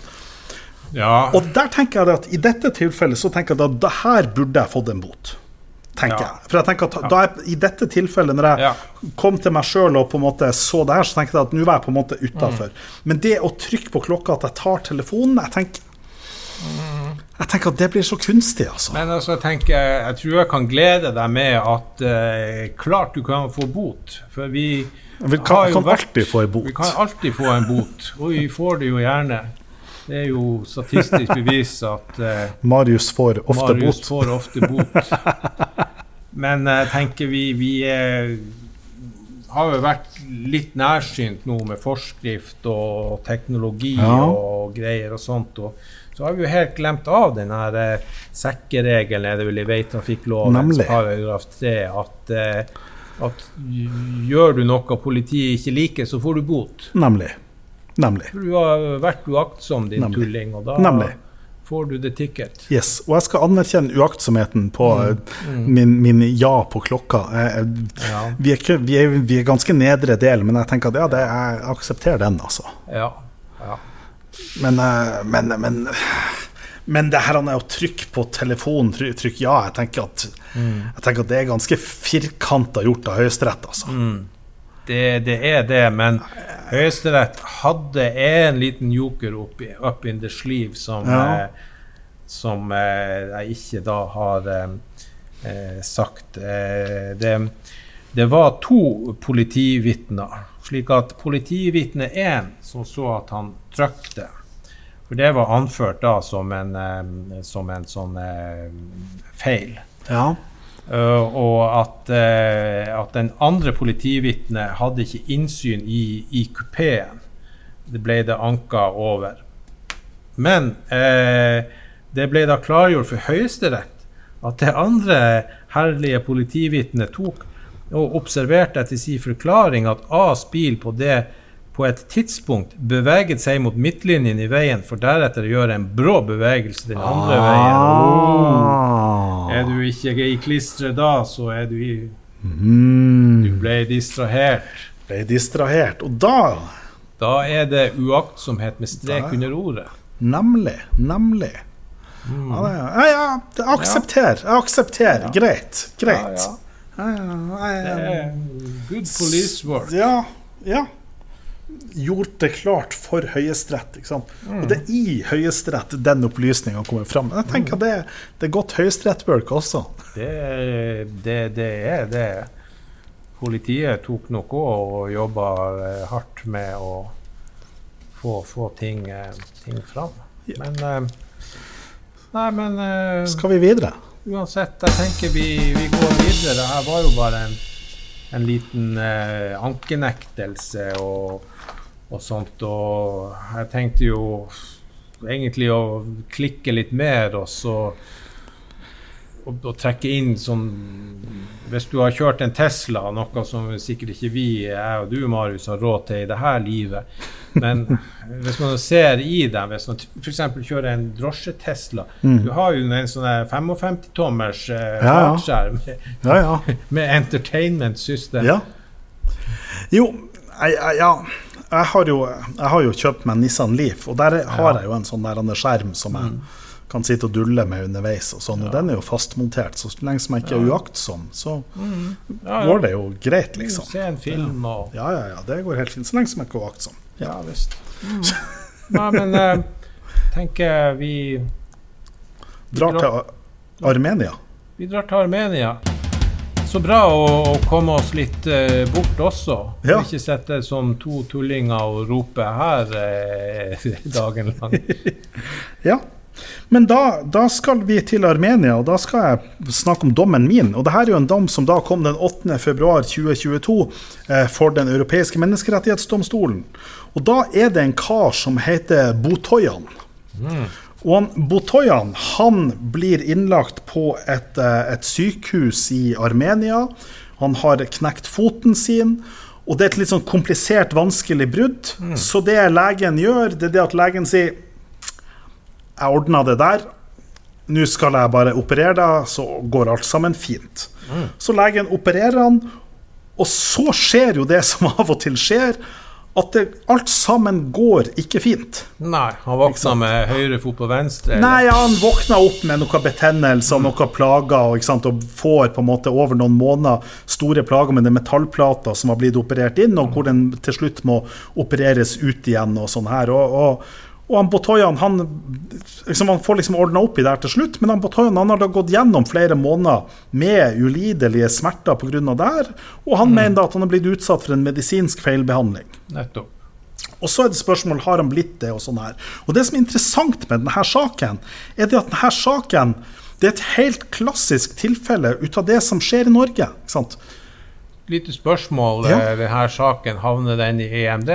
[SPEAKER 2] Ja,
[SPEAKER 1] Og der tenker jeg at i dette tilfellet så tenker jeg at det her burde jeg fått en bot. Tenker
[SPEAKER 2] Ja.
[SPEAKER 1] jeg. For jeg tenker at da jeg, I dette tilfellet, når jeg
[SPEAKER 2] Ja.
[SPEAKER 1] kom til meg sjøl og på en måte så det her, så tenkte jeg at nå var jeg på en måte utafor. Men det å trykke på klokka, at jeg tar telefonen Jeg tenker Jeg tenker at det blir så kunstig, altså.
[SPEAKER 2] men altså, jeg tenker, jeg tror jeg kan glede deg med at eh, klart du kan få bot. For vi
[SPEAKER 1] Vi kan,
[SPEAKER 2] har jo
[SPEAKER 1] kan
[SPEAKER 2] vært-
[SPEAKER 1] alltid få en bot.
[SPEAKER 2] Vi kan alltid få en bot, og vi får det jo gjerne. Det er jo statistisk bevis at eh,
[SPEAKER 1] Marius får ofte
[SPEAKER 2] Marius
[SPEAKER 1] bot.
[SPEAKER 2] får ofte bot. Men jeg tenker vi, vi eh, har jo vært litt nærsynt nå med forskrift og teknologi
[SPEAKER 1] Ja.
[SPEAKER 2] og greier og sånt. Og så har vi jo helt glemt av den her eh, sekkeregelen er det vel i veitrafikkloven paragraf 3 at, eh, at gjør du noe politiet ikke liker, så får du bot.
[SPEAKER 1] Nemlig. Nemlig.
[SPEAKER 2] Du har vært uaktsom, din
[SPEAKER 1] Nemlig.
[SPEAKER 2] tulling, og da
[SPEAKER 1] Nemlig.
[SPEAKER 2] får du det ticket.
[SPEAKER 1] Yes. Og jeg skal anerkjenne uaktsomheten på
[SPEAKER 2] Mm.
[SPEAKER 1] Mm. min, min ja på klokka. Jeg, eh,
[SPEAKER 2] Ja.
[SPEAKER 1] Vi er, vi, er, vi er ganske nedre del, men jeg tenker at ja, det, jeg aksepterer den, altså.
[SPEAKER 2] Ja. ja.
[SPEAKER 1] Men, eh, men, men, men det her er å trykke på telefonen, trykke trykk ja, jeg tenker, at, jeg tenker at det er ganske firkanta gjort av Høyesterett, altså.
[SPEAKER 2] Det, det er det, men Høyesterett hadde en liten joker opp, up in the sleeve som,
[SPEAKER 1] Ja.
[SPEAKER 2] eh, som eh, jeg ikke da har eh, eh, sagt. Eh, det, det var to politivitner, slik at politivitne én som så at han trykte For det var anført da som en, eh, som en sånn eh, feil.
[SPEAKER 1] Ja.
[SPEAKER 2] Uh, og at, uh, at den andre politivitnet hadde ikke innsyn i, i kupeen. Det ble det anka over. Men uh, det ble da klargjort for Høyesterett at det andre herlige politivitnet tok og observerte etter sin forklaring at A's bil på det på et tidspunkt beveget seg mot midtlinjen i veien, for deretter å gjøre en brå bevegelse den andre veien. Oh. Er du ikke i klisteret da, så er du i
[SPEAKER 1] mm.
[SPEAKER 2] Du ble distrahert.
[SPEAKER 1] Ble distrahert. Og da
[SPEAKER 2] Da er det uaktsomhet med strek da. under ordet.
[SPEAKER 1] Nemlig. Nemlig. Mm. Ja, ja, ja, jeg aksepterer. Jeg aksepterer. Greit. Greit.
[SPEAKER 2] Ja, det er good police work.
[SPEAKER 1] Ja. Ja gjort det klart for Høyesterett. Mm. Og det er i Høyesterett den opplysninga kommer fram. Men jeg tenker mm. det, det er godt Høyesterett-work også.
[SPEAKER 2] Det, det, det, er det. Politiet tok nok òg og jobba eh, hardt med å få, få ting, eh, ting, fram. Ja. Men eh, Nei, men
[SPEAKER 1] Skal vi videre?
[SPEAKER 2] Uansett, jeg tenker vi, vi går videre. Det her var jo bare en en liten eh, ankenektelse og og sånt. Og jeg tenkte jo egentlig å klikke litt mer, og så og, og trekke inn sånn Hvis du har kjørt en Tesla, noe som sikkert ikke vi, jeg og du, Marius, har råd til i det her livet Men hvis man ser i dem, hvis man f.eks. kjører en drosje-Tesla mm. Du har jo en sånn 55-tommers eh, bakskjerm ja,
[SPEAKER 1] ja. ja,
[SPEAKER 2] med entertainment system.
[SPEAKER 1] Ja. Jo, ja jeg har, jo, jeg har jo kjøpt meg Nissan Leaf, og der har jeg jo en sånn der skjerm som jeg mm. kan sitte og dulle med underveis. Og sånn, og Den er jo fastmontert, så lenge som jeg ikke er uaktsom, så mm. går det jo greit, liksom.
[SPEAKER 2] Se en film og
[SPEAKER 1] Ja, ja, ja, det går helt fint. Så lenge som jeg ikke er uaktsom.
[SPEAKER 2] Ja, visst. Mm. Nei, men uh, tenker vi
[SPEAKER 1] Drar til Armenia.
[SPEAKER 2] Vi drar til Armenia. Så bra å, å komme oss litt eh, bort også. Ja. Ikke sitte som to tullinger og rope her eh, dagen lang.
[SPEAKER 1] ja. Men da, da, skal vi til Armenia, og da skal jeg snakke om dommen min. Og det her er jo en dom som da kom den 8.2.2022 eh, for Den europeiske menneskerettighetsdomstolen. Og da er det en kar som heter Botoyan. Mm. Og Botoyan han blir innlagt på et, eh, et, sykehus i Armenia. Han har knekt foten sin. Og det er et litt sånn komplisert, vanskelig brudd. Mm. Så det legen gjør, det er det at legen sier Jeg ordna det der. Nå skal jeg bare operere deg, så går alt sammen fint. Mm. Så legen opererer han, og så skjer jo det som av og til skjer at det, alt sammen går ikke fint.
[SPEAKER 2] Nei, han våkna med høyre fot på venstre?
[SPEAKER 1] Eller? Nei, han våkna opp med noe betennelse og noen plager, og, og, får på en måte over noen måneder store plager med den metallplata som har blitt operert inn, og hvor den til slutt må opereres ut igjen og sånn her. og, og og han Botoyan han, liksom, han får liksom ordna opp i det her til slutt, men han Botoyan han har da gått gjennom flere måneder med ulidelige smerter pga. det her, og han mm. mener da at han har blitt utsatt for en medisinsk feilbehandling.
[SPEAKER 2] Nettopp.
[SPEAKER 1] Og så er det spørsmål har han blitt det. Og sånn her. Og det som er interessant med denne saken, er det at denne saken det er et helt klassisk tilfelle ut av det som skjer i Norge. ikke sant?
[SPEAKER 2] Lite spørsmål. Ja. Eh, denne saken, havner den i EMD?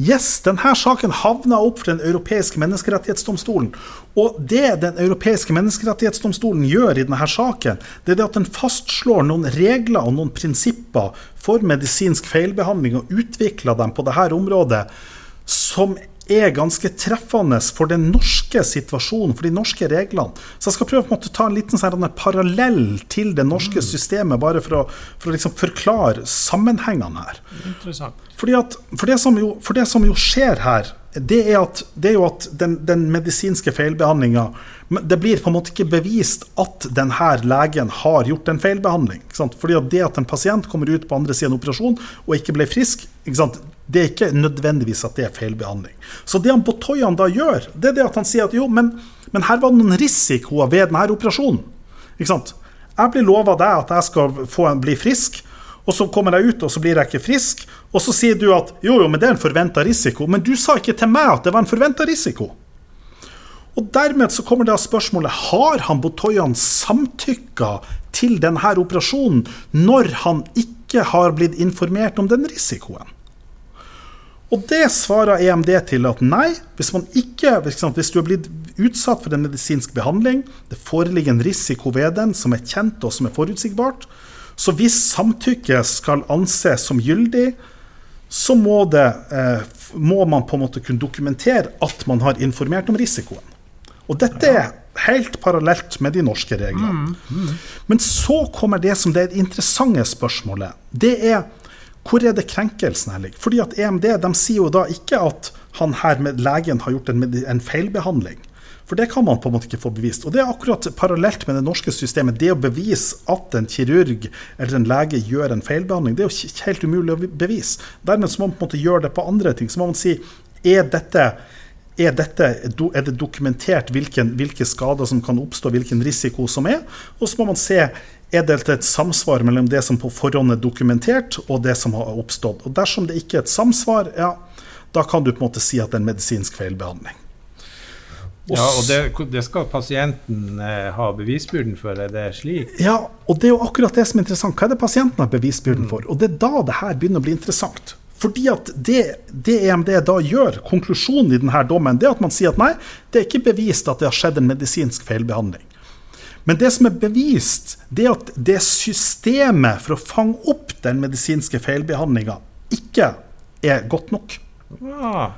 [SPEAKER 1] Yes, denne saken havna opp for Den europeiske menneskerettighetsdomstolen. Og det Den europeiske menneskerettighetsdomstolen gjør i denne saken, det er at den fastslår noen regler og noen prinsipper for medisinsk feilbehandling og utvikler dem på dette området som er ganske treffende for den norske situasjonen, for de norske reglene. Så jeg skal prøve å ta en liten sånn parallell til det norske mm. systemet, bare for å, for å liksom forklare sammenhengene her. At, for, det jo, for, det som jo, skjer her, det er, at, det er jo at den, den medisinske feilbehandlinga Det blir på en måte ikke bevist at denne legen har gjort en feilbehandling. Fordi at det at en pasient kommer ut på andre siden av operasjon og ikke ble frisk, det er ikke nødvendigvis at det er feilbehandling. Så det han Botoyan da gjør, det er det at han sier at jo, men, men her var det noen risikoer ved denne operasjonen. Ikke sant? Jeg blir lova deg at jeg skal en, bli frisk, og så kommer jeg ut, og så blir jeg ikke frisk. Og så sier du at jo, jo, men det er en forventa risiko. Men du sa ikke til meg at det var en forventa risiko. Og dermed så kommer da spørsmålet har han Botoyan samtykka til denne operasjonen når han ikke har blitt informert om den risikoen. Og det svarer EMD til at nei, hvis, man ikke, hvis du er blitt utsatt for en medisinsk behandling, det foreligger en risiko ved den som er kjent og som er forutsigbart, så hvis samtykke skal anses som gyldig, så må, det, eh, må, man på en måte kunne dokumentere at man har informert om risikoen. Og dette er helt parallelt med de norske reglene. Mm, mm. Men så kommer det som det er interessante spørsmålet. Det er hvor er det krenkelsen her ligger? Fordi at EMD de sier jo da ikke at han her med legen har gjort en, en, feilbehandling. For det kan man på en måte ikke få bevist. Og det er akkurat parallelt med det norske systemet. Det å bevise at en kirurg eller en lege gjør en feilbehandling, det er jo helt umulig å bevise. Dermed så må man på en måte gjøre det på andre ting. Så må man si er dette er, dette, er det dokumentert hvilken, hvilke skader som kan oppstå, hvilken risiko som er? Og så må man se er det et samsvar mellom det som på forhånd er dokumentert, og det som har oppstått. Og Dersom det ikke er et samsvar, ja, da kan du på en måte si at det er en medisinsk feilbehandling.
[SPEAKER 2] Ja, og det, det skal pasienten eh, ha bevisbyrden for, er det slik?
[SPEAKER 1] Ja, og det er jo akkurat det som er interessant. Hva er det pasienten har bevisbyrden for? Og det er da det her begynner å bli interessant. Fordi at det, det EMD da gjør, konklusjonen i denne dommen, det er at man sier at nei, det er ikke bevist at det har skjedd en medisinsk feilbehandling. Men det som er bevist, det er at det systemet for å fange opp den medisinske feilbehandlinga ikke er godt nok. Ja.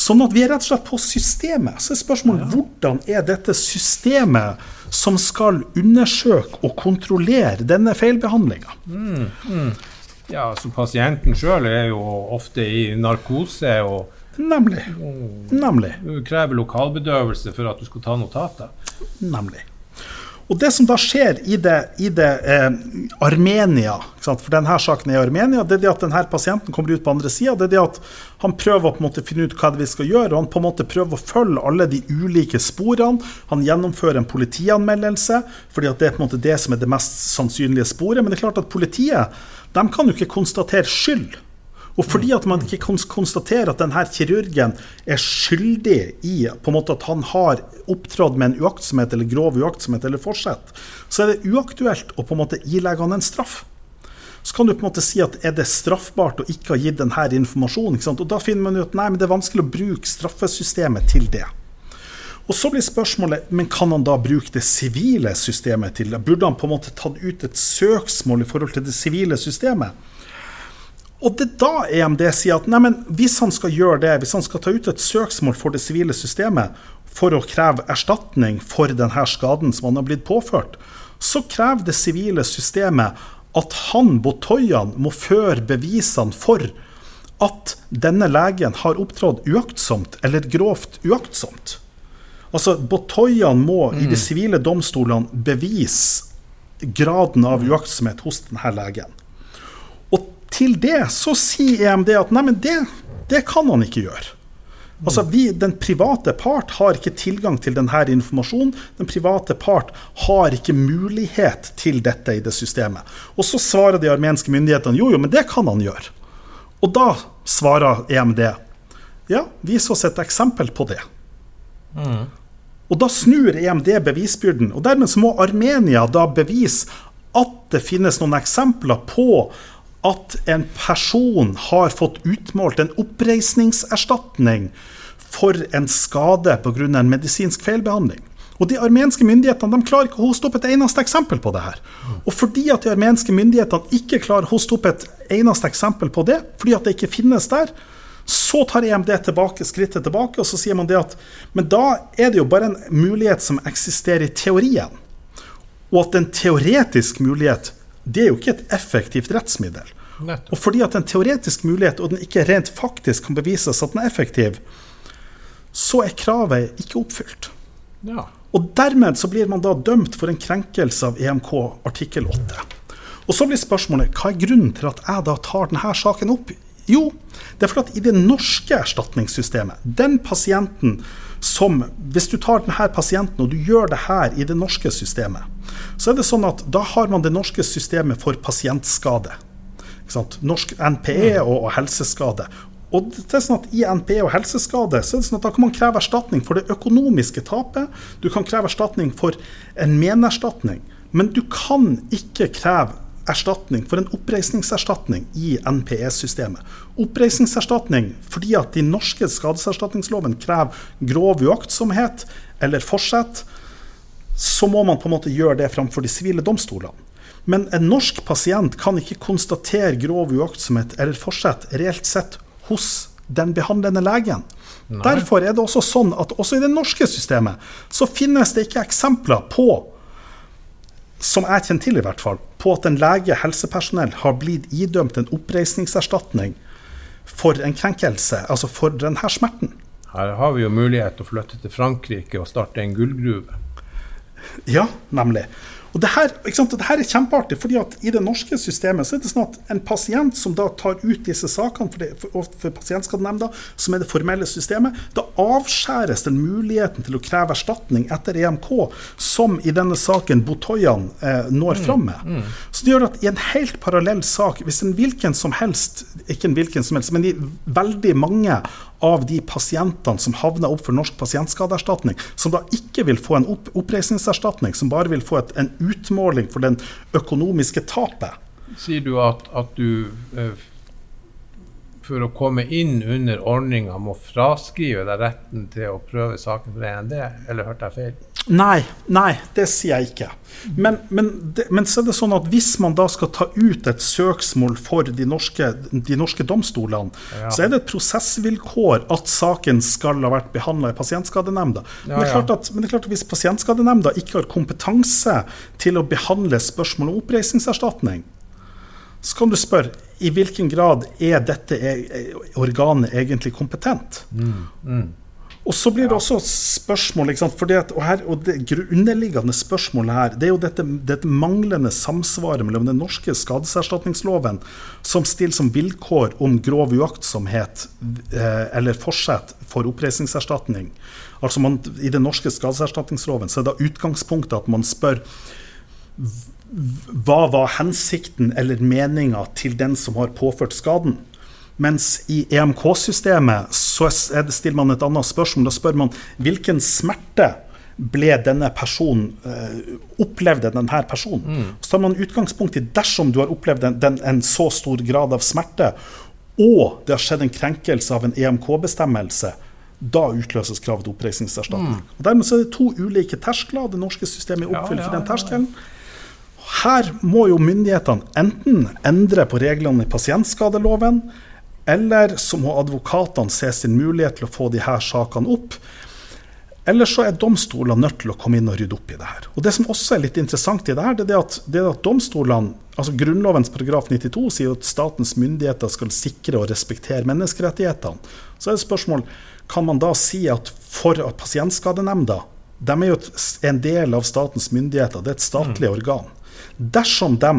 [SPEAKER 1] Sånn at vi er rett og slett på systemet. Så er spørsmålet ja. hvordan er dette systemet som skal undersøke og kontrollere denne feilbehandlinga? Mm,
[SPEAKER 2] mm. Ja, så pasienten sjøl er jo ofte i narkose og
[SPEAKER 1] Nemlig. Nemlig.
[SPEAKER 2] Krever lokalbedøvelse for at du skal ta notater.
[SPEAKER 1] Nemlig. Og det som da skjer i det, i det eh, Armenia, for denne saken er i Armenia, det er det at denne pasienten kommer ut på andre sida. Det er det at han prøver å måte finne ut hva vi skal gjøre. og Han på en måte prøver å følge alle de ulike sporene. Han gjennomfører en politianmeldelse, fordi det er på en måte det som er det mest sannsynlige sporet. Men det er klart at politiet de kan jo ikke konstatere skyld. Og fordi at man ikke kan konstatere at denne kirurgen er skyldig i på en måte at han har opptrådt med en uaktsomhet eller grov uaktsomhet eller forsett, så er det uaktuelt å på en måte ilegge han en straff. Så kan du på en måte si at er det straffbart å ikke ha gitt denne informasjonen? Og da finner man ut nei, men det er vanskelig å bruke straffesystemet til det. Og Så blir spørsmålet men kan han da bruke det sivile systemet til det? Burde han på en måte tatt ut et søksmål i forhold til det sivile systemet? Og det er da EMD sier at neimen, hvis han skal gjøre det, hvis han skal ta ut et søksmål for det sivile systemet for å kreve erstatning for denne skaden som han har blitt påført, så krever det sivile systemet at han, Botoyan, må føre bevisene for at denne legen har opptrådt uaktsomt eller grovt uaktsomt. Altså, Botoyan må mm. i de mm. sivile domstolene bevise graden av uaktsomhet hos denne legen til det så sier EMD at nei, men det, det kan han ikke gjøre. Altså, vi, Den private part har ikke tilgang til denne informasjonen. Den private part har ikke mulighet til dette i det systemet. Og så svarer de armenske myndighetene jo, jo, men det kan han gjøre. Og da svarer EMD ja, vis oss et eksempel på det. Mm. Og da snur EMD bevisbyrden. Og dermed så må Armenia da bevise at det finnes noen eksempler på at en person har fått utmålt en oppreisningserstatning for en skade pga. en medisinsk feilbehandling. Og De armenske myndighetene de klarer ikke å hoste opp et eneste eksempel på det her. Og fordi at de armenske myndighetene ikke klarer å hoste opp et eneste eksempel på det, fordi at det ikke finnes der, så tar EMD tilbake, skrittet tilbake og så sier man det at Men da er det jo bare en mulighet som eksisterer i teorien. Og at en teoretisk mulighet det er jo ikke et effektivt rettsmiddel. Og fordi at en teoretisk mulighet, og den ikke rent faktisk kan bevises at den er effektiv, så er kravet ikke oppfylt. Ja. Og dermed så blir man da dømt for en krenkelse av EMK artikkel 8. Og så blir spørsmålet hva er grunnen til at jeg da tar denne saken opp? Jo, det er fordi at i det norske erstatningssystemet, den pasienten som Hvis du tar denne pasienten og du gjør det her i det norske systemet, så er det sånn at da har man det norske systemet for pasientskade. Norsk NPE og, og helseskade. Og det er sånn at I NPE og helseskade så er det sånn at da kan man kreve erstatning for det økonomiske tapet. Du kan kreve erstatning for en menerstatning. Men du kan ikke kreve erstatning, for en oppreisningserstatning i NPE-systemet. Oppreisningserstatning fordi at de norske skadeserstatningsloven krever grov uaktsomhet eller forsett, så må man på en måte gjøre det framfor de sivile domstolene. Men en norsk pasient kan ikke konstatere grov uaktsomhet eller forsett reelt sett hos den behandlende legen. Nei. Derfor er det også sånn at også i det norske systemet så finnes det ikke eksempler på som jeg kjenner til i hvert fall, på at en lege, helsepersonell, har blitt idømt en oppreisningserstatning for en krenkelse, altså for denne smerten.
[SPEAKER 2] Her har vi jo mulighet til å flytte til Frankrike og starte en gullgruve.
[SPEAKER 1] Ja, nemlig. Og det her, det her, er kjempeartig, fordi at i det norske systemet så er det sånn at en pasient som da tar ut disse sakene for, det, for, for Pasientskadenemnda, som er det formelle systemet, da avskjæres den muligheten til å kreve erstatning etter EMK, som i denne saken Botoyan eh, når mm, fram med. Mm. Så det gjør at i en helt parallell sak, hvis en hvilken som helst, ikke en hvilken som helst, men i veldig mange av de pasientene som havner opp for Norsk pasientskadeerstatning, som da ikke vil få en opp oppreisningserstatning, som bare vil få et, en utmåling for den økonomiske tapet.
[SPEAKER 2] Sier du at, at du eh, for å komme inn under ordninga må fraskrive deg retten til å prøve saken for END, eller hørte jeg feil?
[SPEAKER 1] Nei, nei, det sier jeg ikke. Men, men, det, men, så er det sånn at hvis man da skal ta ut et søksmål for de norske, de norske domstolene, ja. så er det et prosessvilkår at saken skal ha vært behandla i Pasientskadenemnda. Men, det at, men, det er klart at hvis Pasientskadenemnda ikke har kompetanse til å behandle spørsmål om oppreisningserstatning, så kan du spørre i hvilken grad er dette e, organet egentlig kompetent? Mm, mm. Og så blir det også spørsmål Fordi at, og, her, og, det underliggende spørsmålet her, det er jo dette, dette manglende samsvaret mellom den norske skadeserstatningsloven, som stiller som vilkår om grov uaktsomhet eh, eller forsett for oppreisningserstatning. Altså man, I den norske skadeserstatningsloven så er da utgangspunktet at man spør hva var hensikten eller meninga til den som har påført skaden? Mens i EMK-systemet så det, stiller man et annet spørsmål. Da spør man hvilken smerte ble denne personen eh, opplevde denne personen. Mm. Så tar man utgangspunkt i dersom du har opplevd en, den, en, så stor grad av smerte, og det har skjedd en krenkelse av en EMK-bestemmelse, da utløses kravet til oppreisningserstatning. Mm. Og Dermed så er det to ulike terskler. Det norske systemet oppfyller ja, ja, ja, den terskelen. Her må jo myndighetene enten endre på reglene i pasientskadeloven, eller så må advokatene se sin mulighet til å få de her sakene opp. Eller så er domstolene nødt til å komme inn og rydde opp i det her. Og Det som også er litt interessant i det her, det er at, det at domstolene, altså Grunnlovens paragraf 92 sier at statens myndigheter skal sikre og respektere menneskerettighetene. Så er det spørsmål kan man da si at for at Pasientskadenemnda de er jo en del av statens myndigheter, det er et statlig mm. organ. Dersom de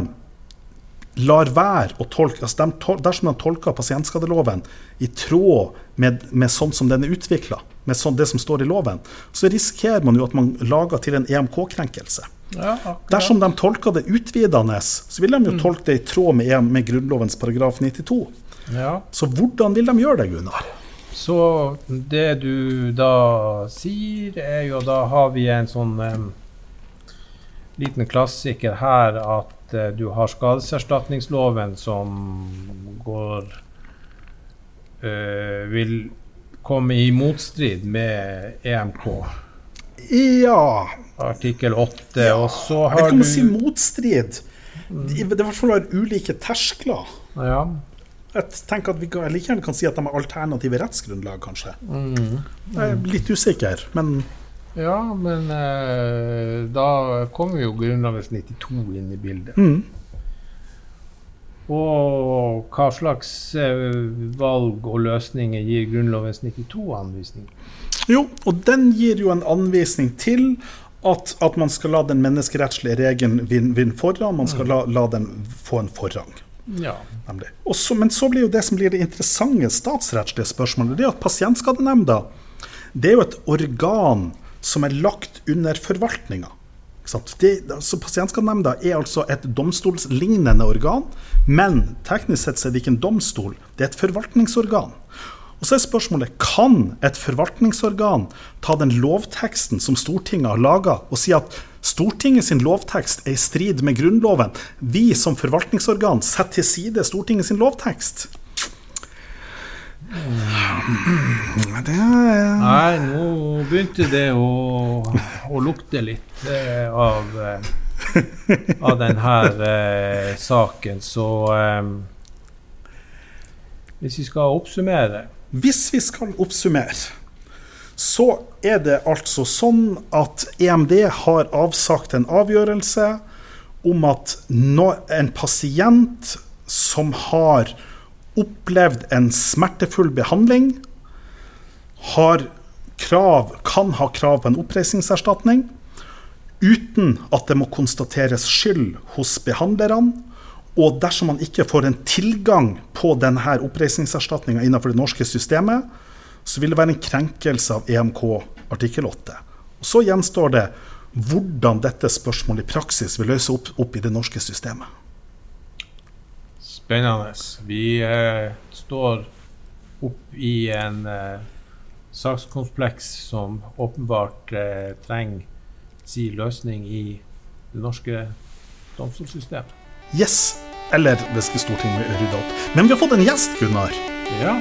[SPEAKER 1] lar være å tolke altså de Dersom de tolker pasientskadeloven i tråd med, med sånn som den er utvikla, med sånn, det som står i loven, så risikerer man jo at man lager til en EMK-krenkelse. Ja, Dersom de tolker det utvidende, så vil de jo mm. tolke det i tråd med, med Grunnlovens paragraf 92. Ja. Så hvordan vil de gjøre det, Gunnar?
[SPEAKER 2] Så det du da sier, er jo da har vi en sånn liten klassiker her at uh, du har skadeserstatningsloven som går uh, Vil komme i motstrid med EMK.
[SPEAKER 1] Ja
[SPEAKER 2] Artikkel 8. Ja. Og så
[SPEAKER 1] har du Jeg kan du... si motstrid. Det er i hvert fall ulike terskler.
[SPEAKER 2] Ja.
[SPEAKER 1] Jeg tenker at vi kan, like gjerne kan si at de har alternative rettsgrunnlag, kanskje. Mm. Jeg er litt usikker, men
[SPEAKER 2] ja, men eh, da kommer jo Grunnloven 92 inn i bildet. Mm. Og hva slags eh, valg og løsninger gir Grunnlovens 92 anvisning?
[SPEAKER 1] Jo, og den gir jo en anvisning til at, at man skal la den menneskerettslige regelen vinne, vinne foran. Man skal la, la, den få en forrang.
[SPEAKER 2] Ja.
[SPEAKER 1] Også, men så blir jo det som blir det interessante statsrettslige spørsmålet, det er at Pasientskadenemnda det er jo et organ som er lagt under forvaltninga. Altså Pasientskadenemnda er altså et domstolslignende organ, men teknisk sett er det ikke en domstol, det er et forvaltningsorgan. Og så er spørsmålet kan et forvaltningsorgan ta den lovteksten som Stortinget har laga, og si at Stortinget sin lovtekst er i strid med Grunnloven. Vi som forvaltningsorgan setter til side Stortinget sin lovtekst.
[SPEAKER 2] Det er Nei, nå begynte det å, å lukte litt eh, av, eh, av denne eh, saken, så eh, Hvis vi skal oppsummere.
[SPEAKER 1] Hvis vi skal oppsummere, så er det altså sånn at EMD har avsagt en avgjørelse om at en pasient som har opplevd en smertefull behandling, krav, kan ha krav på en oppreisningserstatning uten at det må konstateres skyld hos behandlerne. Og dersom man ikke får en tilgang på denne oppreisningserstatninga innenfor det norske systemet, så vil det være en krenkelse av EMK artikkel 8. Og så gjenstår det hvordan dette spørsmålet i praksis vil løse opp, opp i det norske systemet.
[SPEAKER 2] Spennende. Vi eh, står opp i en eh, sakskompleks som åpenbart eh, trenger sin løsning i det norske domstolssystemet.
[SPEAKER 1] Yes! Eller det skal Stortinget rydde opp. Men vi har fått en gjest, Gunnar.
[SPEAKER 2] Ja.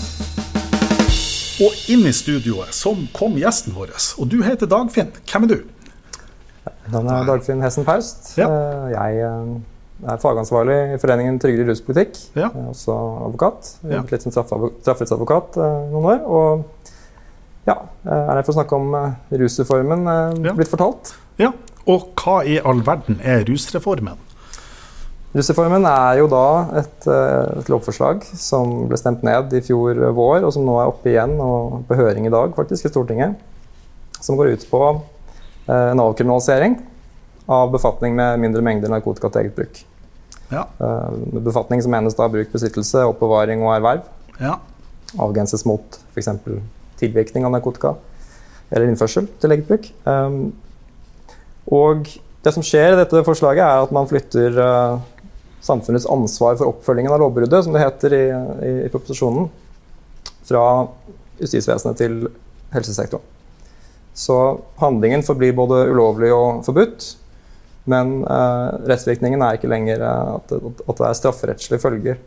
[SPEAKER 1] Og inn i studioet som kom gjesten vår. Og du heter Dagfinn. Hvem er du?
[SPEAKER 3] Navnet er Dagfinn Hessen Paust. Ja. Jeg jeg er fagansvarlig i Foreningen tryggere ruspolitikk. Ja. Jeg er også advokat. Jeg har jobbet litt som strafferettsadvokat eh, noen år. Og ja, er her for å snakke om eh, rusreformen eh, ja. blitt fortalt.
[SPEAKER 1] Ja, Og hva i all verden er rusreformen?
[SPEAKER 3] Rusreformen er jo da et, et, lovforslag som ble stemt ned i fjor vår, og som nå er oppe igjen og på høring i dag faktisk i Stortinget. Som går ut på en avkriminalisering av befatning med mindre mengder narkotika til eget bruk. Ja. Befatning som menes da bruk, besittelse, oppbevaring og erverv. Ja. Avgrenses mot f.eks. tilvirkning av narkotika eller innførsel til eget bruk. Um, og det som skjer i dette forslaget, er at man flytter uh, samfunnets ansvar for oppfølgingen av lovbruddet, som det heter i, i, i proposisjonen, fra justisvesenet til helsesektoren. Så handlingen forblir både ulovlig og forbudt. Men uh, rettsvirkningen er ikke lenger uh, at, det, at, det er strafferettslige følger.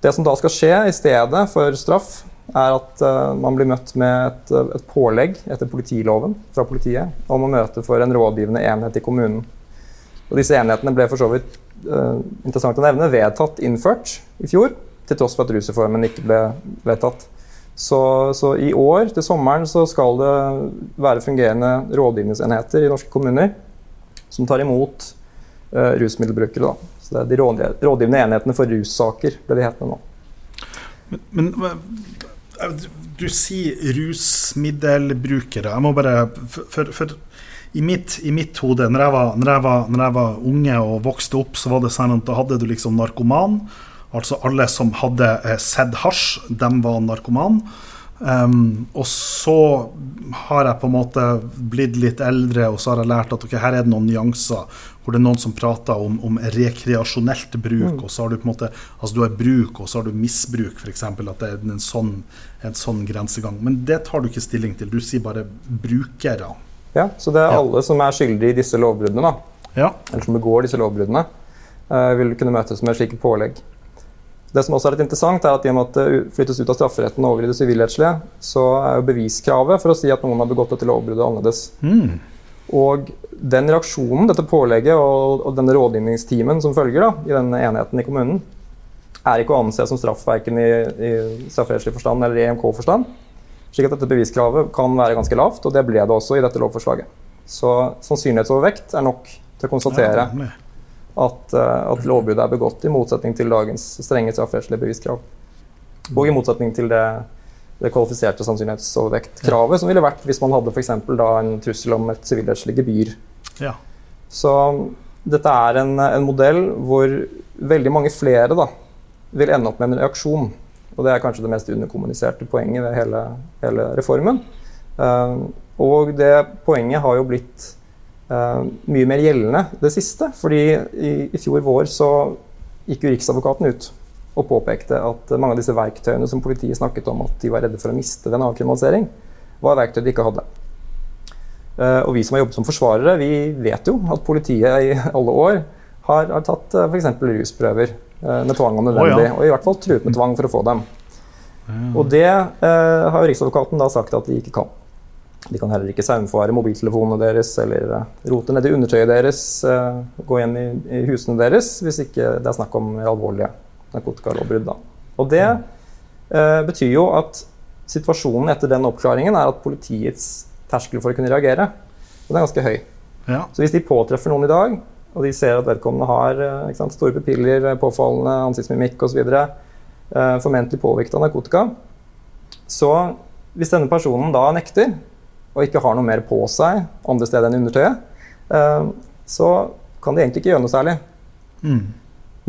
[SPEAKER 3] Det som da skal skje i stedet for straff, er at uh, man blir møtt med et, et, pålegg etter politiloven fra politiet om å møte for en rådgivende enhet i kommunen. Og disse enhetene ble for så vidt interessant å nevne, vedtatt innført i fjor, til tross for at rusreformen ikke ble vedtatt. Så, så, i år, til sommeren, så skal det være fungerende rådgivningsenheter i norske kommuner som tar imot uh, rusmiddelbrukere. Da. Så det er de rådgivende enhetene for russaker, ble de hetende nå.
[SPEAKER 1] Men, men, du sier rusmiddelbrukere. Jeg må bare For, for i, mitt, i, mitt, hode, når jeg, var, når, jeg var, når jeg, var, unge og vokste opp, så var det sånn at da hadde du liksom narkoman. Altså alle som hadde eh, sett hasj, dem var narkoman. Um, og så har jeg på en måte blitt litt eldre, og så har jeg lært at okay, her er det noen nyanser. Hvor det er noen som prater om, om rekreasjonelt bruk, mm. og så har du på en måte Altså du har bruk, og så har du misbruk, f.eks. At det er en sånn, en sånn, grensegang. Men det tar du ikke stilling til. Du sier bare brukere.
[SPEAKER 3] Ja, så det er ja. alle som er skyldige i disse lovbruddene, da. Ja. Eller som begår disse lovbruddene, uh, vil kunne møtes med slike pålegg. Det som også er litt interessant, er at i og med at det flyttes ut av strafferetten og over i det sivilrettslige, så er jo beviskravet for å si at noen har begått dette lovbruddet, annerledes. Mm. Og den reaksjonen, dette pålegget og, og denne rådgivningstimen som følger da, i denne enheten i kommunen, er ikke å anse som straff verken i, i strafferettslig forstand eller i EMK-forstand. Slik at dette beviskravet kan være ganske lavt, og det ble det også i dette lovforslaget. Så sannsynlighetsovervekt er nok til å konstatere at, uh, at lovbruddet er begått, i motsetning til dagens strenge strafferettslige beviskrav. Og i motsetning til det, det kvalifiserte sannsynlighetsovervektkravet som ville vært hvis man hadde for da en trussel om et sivilrettslig gebyr. Ja. Så dette er en, en, modell hvor veldig mange flere da, vil ende opp med en reaksjon. Og det er kanskje det mest underkommuniserte poenget ved hele, hele reformen. Uh, og det poenget har jo blitt uh, mye mer gjeldende det siste. fordi i, i, fjor vår så gikk jo Riksadvokaten ut og påpekte at mange av disse verktøyene som politiet snakket om at de var redde for å miste ved en avkriminalisering, var verktøy de ikke hadde. Uh, og vi som har jobbet som forsvarere, vi vet jo at politiet i alle år har, har tatt f.eks. rusprøver med tvang om nødvendig, oh, ja. og i hvert fall truet med tvang for å få dem. Mm. Og det eh, har Riksadvokaten da sagt at de ikke kan. De kan heller ikke saumfare mobiltelefonene deres eller rote ned i undertøyet deres, gå inn i, i, husene deres hvis ikke det er snakk om alvorlige narkotikalovbrudd. Og det betyr jo at situasjonen etter den oppklaringen er at politiets terskel for å kunne reagere den er ganske høy. Ja. Så hvis de påtreffer noen i dag, og de ser at vedkommende har eh, sant, store pupiller, eh, påfallende ansiktsmimikk osv., eh, formentlig påvirket av narkotika, så hvis denne personen da nekter og ikke har noe mer på seg andre steder enn undertøyet, eh, så kan de egentlig ikke gjøre noe særlig. Mm.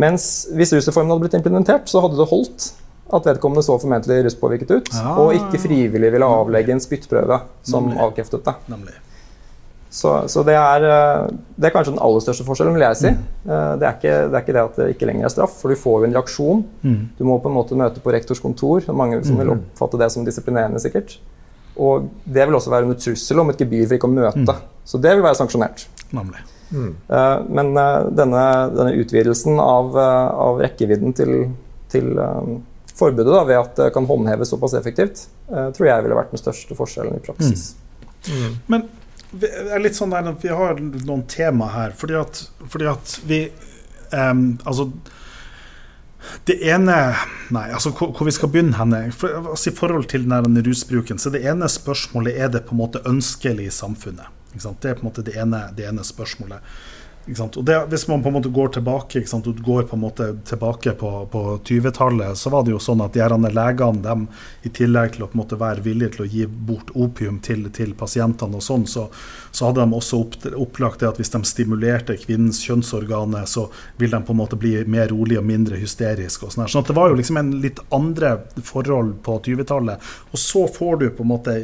[SPEAKER 3] Mens hvis rusreformen hadde blitt implementert, så hadde det holdt at vedkommende så formentlig ruspåvirket ut, ja. og ikke frivillig ville avlegge en spyttprøve som Nemlig. avkreftet det. Nemlig. Så, så det, er, eh, det, er, kanskje den aller største forskjellen, vil jeg si. Mm. Eh, det, er ikke, det, er ikke, det at det ikke lenger er straff, for du får jo en reaksjon. Mm. Du må på en måte møte på rektors kontor, og mange som vil mm. oppfatte det som disiplinerende, sikkert. Og det vil også være under trussel om et gebyr for ikke å møte. Mm. Så det vil være sanksjonert. Mm. Uh, men denne, denne, utvidelsen av, av rekkevidden til, til forbudet da, ved at det kan håndheves såpass effektivt, tror jeg ville vært den største forskjellen i praksis.
[SPEAKER 1] Mm. Mm. Men litt sånn der, vi har noen tema her, fordi at, fordi at vi um, Altså det ene Nei, altså hvor, hvor vi skal begynne henne for, altså, I forhold til den rusbruken, så det ene spørsmålet er det på en måte ønskelig i samfunnet. Det er på en måte det ene, det ene spørsmålet. Og det, hvis man på en måte går tilbake og går på en måte tilbake på, på 20-tallet, så var det jo sånn at de her legene, dem, i tillegg til å på en måte være villige til å gi bort opium til, til pasientene, og sånn, så, så, hadde de også opp, opplagt det at hvis de stimulerte kvinnens kjønnsorganer, så vil de på en måte bli mer rolig og mindre hysterisk. Og sånn sånn at det var jo liksom en litt andre forhold på 20-tallet. Og så får du på en måte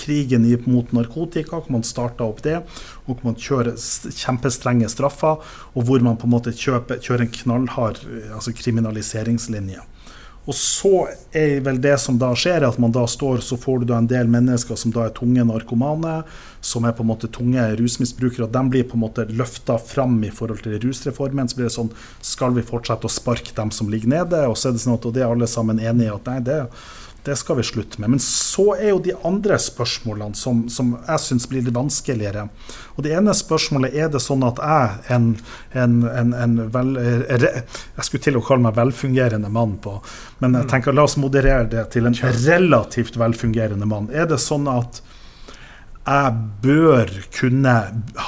[SPEAKER 1] krigen mot narkotika, hvor man starta opp det, og hvor man kjører kjempestrenge strenge straffer, og hvor man på en måte kjøper, kjører en knallhard eh, altså kriminaliseringslinje. Og så er vel det som da skjer, at man da står, så får du da en del mennesker som da er tunge narkomane, som er på en måte tunge rusmisbrukere. og De blir på en måte løfta fram i forhold til rusreformen. Så blir det sånn Skal vi fortsette å sparke dem som ligger nede? Og så er det sånn at og det er alle sammen enige i at nei, det er det skal vi slutte med. Men så er jo de andre spørsmålene som, som jeg syns blir litt vanskeligere. Og det ene spørsmålet er det sånn at jeg, en, en, en, en vel, Jeg skulle til å kalle meg velfungerende mann på, men jeg mm. tenker la oss moderere det til en relativt velfungerende mann. Er det sånn at jeg bør kunne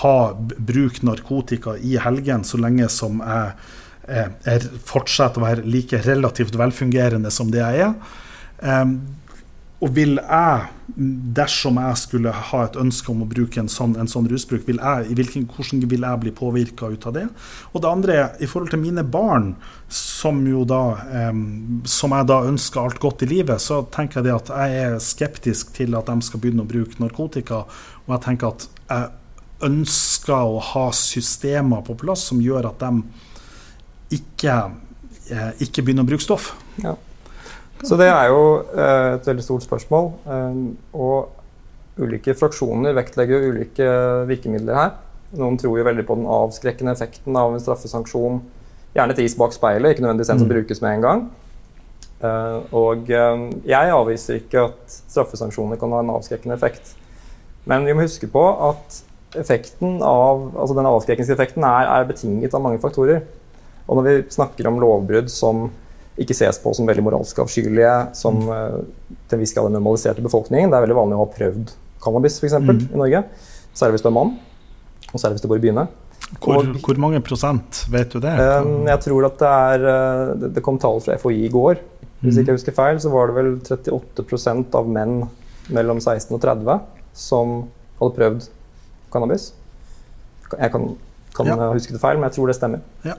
[SPEAKER 1] ha bruk narkotika i helgen så lenge som jeg jeg fortsetter å være like relativt velfungerende som det jeg er? Og vil jeg, dersom jeg skulle ha et ønske om å bruke en sånn, en sånn rusbruk, vil jeg, hvilken, hvordan vil jeg bli påvirka ut av det? Og det andre er i forhold til mine barn, som, jo da, eh, som jeg da ønsker alt godt i livet, så tenker jeg det at jeg er skeptisk til at de skal begynne å bruke narkotika. Og jeg tenker at jeg ønsker å ha systemer på plass som gjør at de ikke, eh, ikke begynner å bruke stoff. Ja.
[SPEAKER 3] Så det er jo eh, et veldig stort spørsmål. Eh, og ulike fraksjoner vektlegger ulike virkemidler her. Noen tror jo veldig på den avskrekkende effekten av en straffesanksjon. Gjerne et is bak speilet, ikke nødvendigvis en som mm. brukes med en gang. Uh, og jeg avviser ikke at straffesanksjoner kan ha en avskrekkende effekt. Men vi må huske på at effekten av, altså den avskrekkingseffekten er, er betinget av mange faktorer. Og når vi snakker om lovbrudd som ikke ses på som veldig moralsk avskyelige, som uh, til en viss grad den normaliserte befolkningen. Det er veldig vanlig å ha prøvd cannabis for eksempel, mm. i Norge. Særlig hvis du er mann, og særlig hvis du bor i byene.
[SPEAKER 1] Hvor, og, hvor, mange prosent, vet du det?
[SPEAKER 3] Um, jeg tror at det er uh, Det kom tall fra FHI i går. Hvis ikke jeg husker feil, så var det vel 38% av menn mellom 16 og 30 som hadde prøvd cannabis. Jeg kan, kan ja. huske det feil, men jeg tror det stemmer. Ja.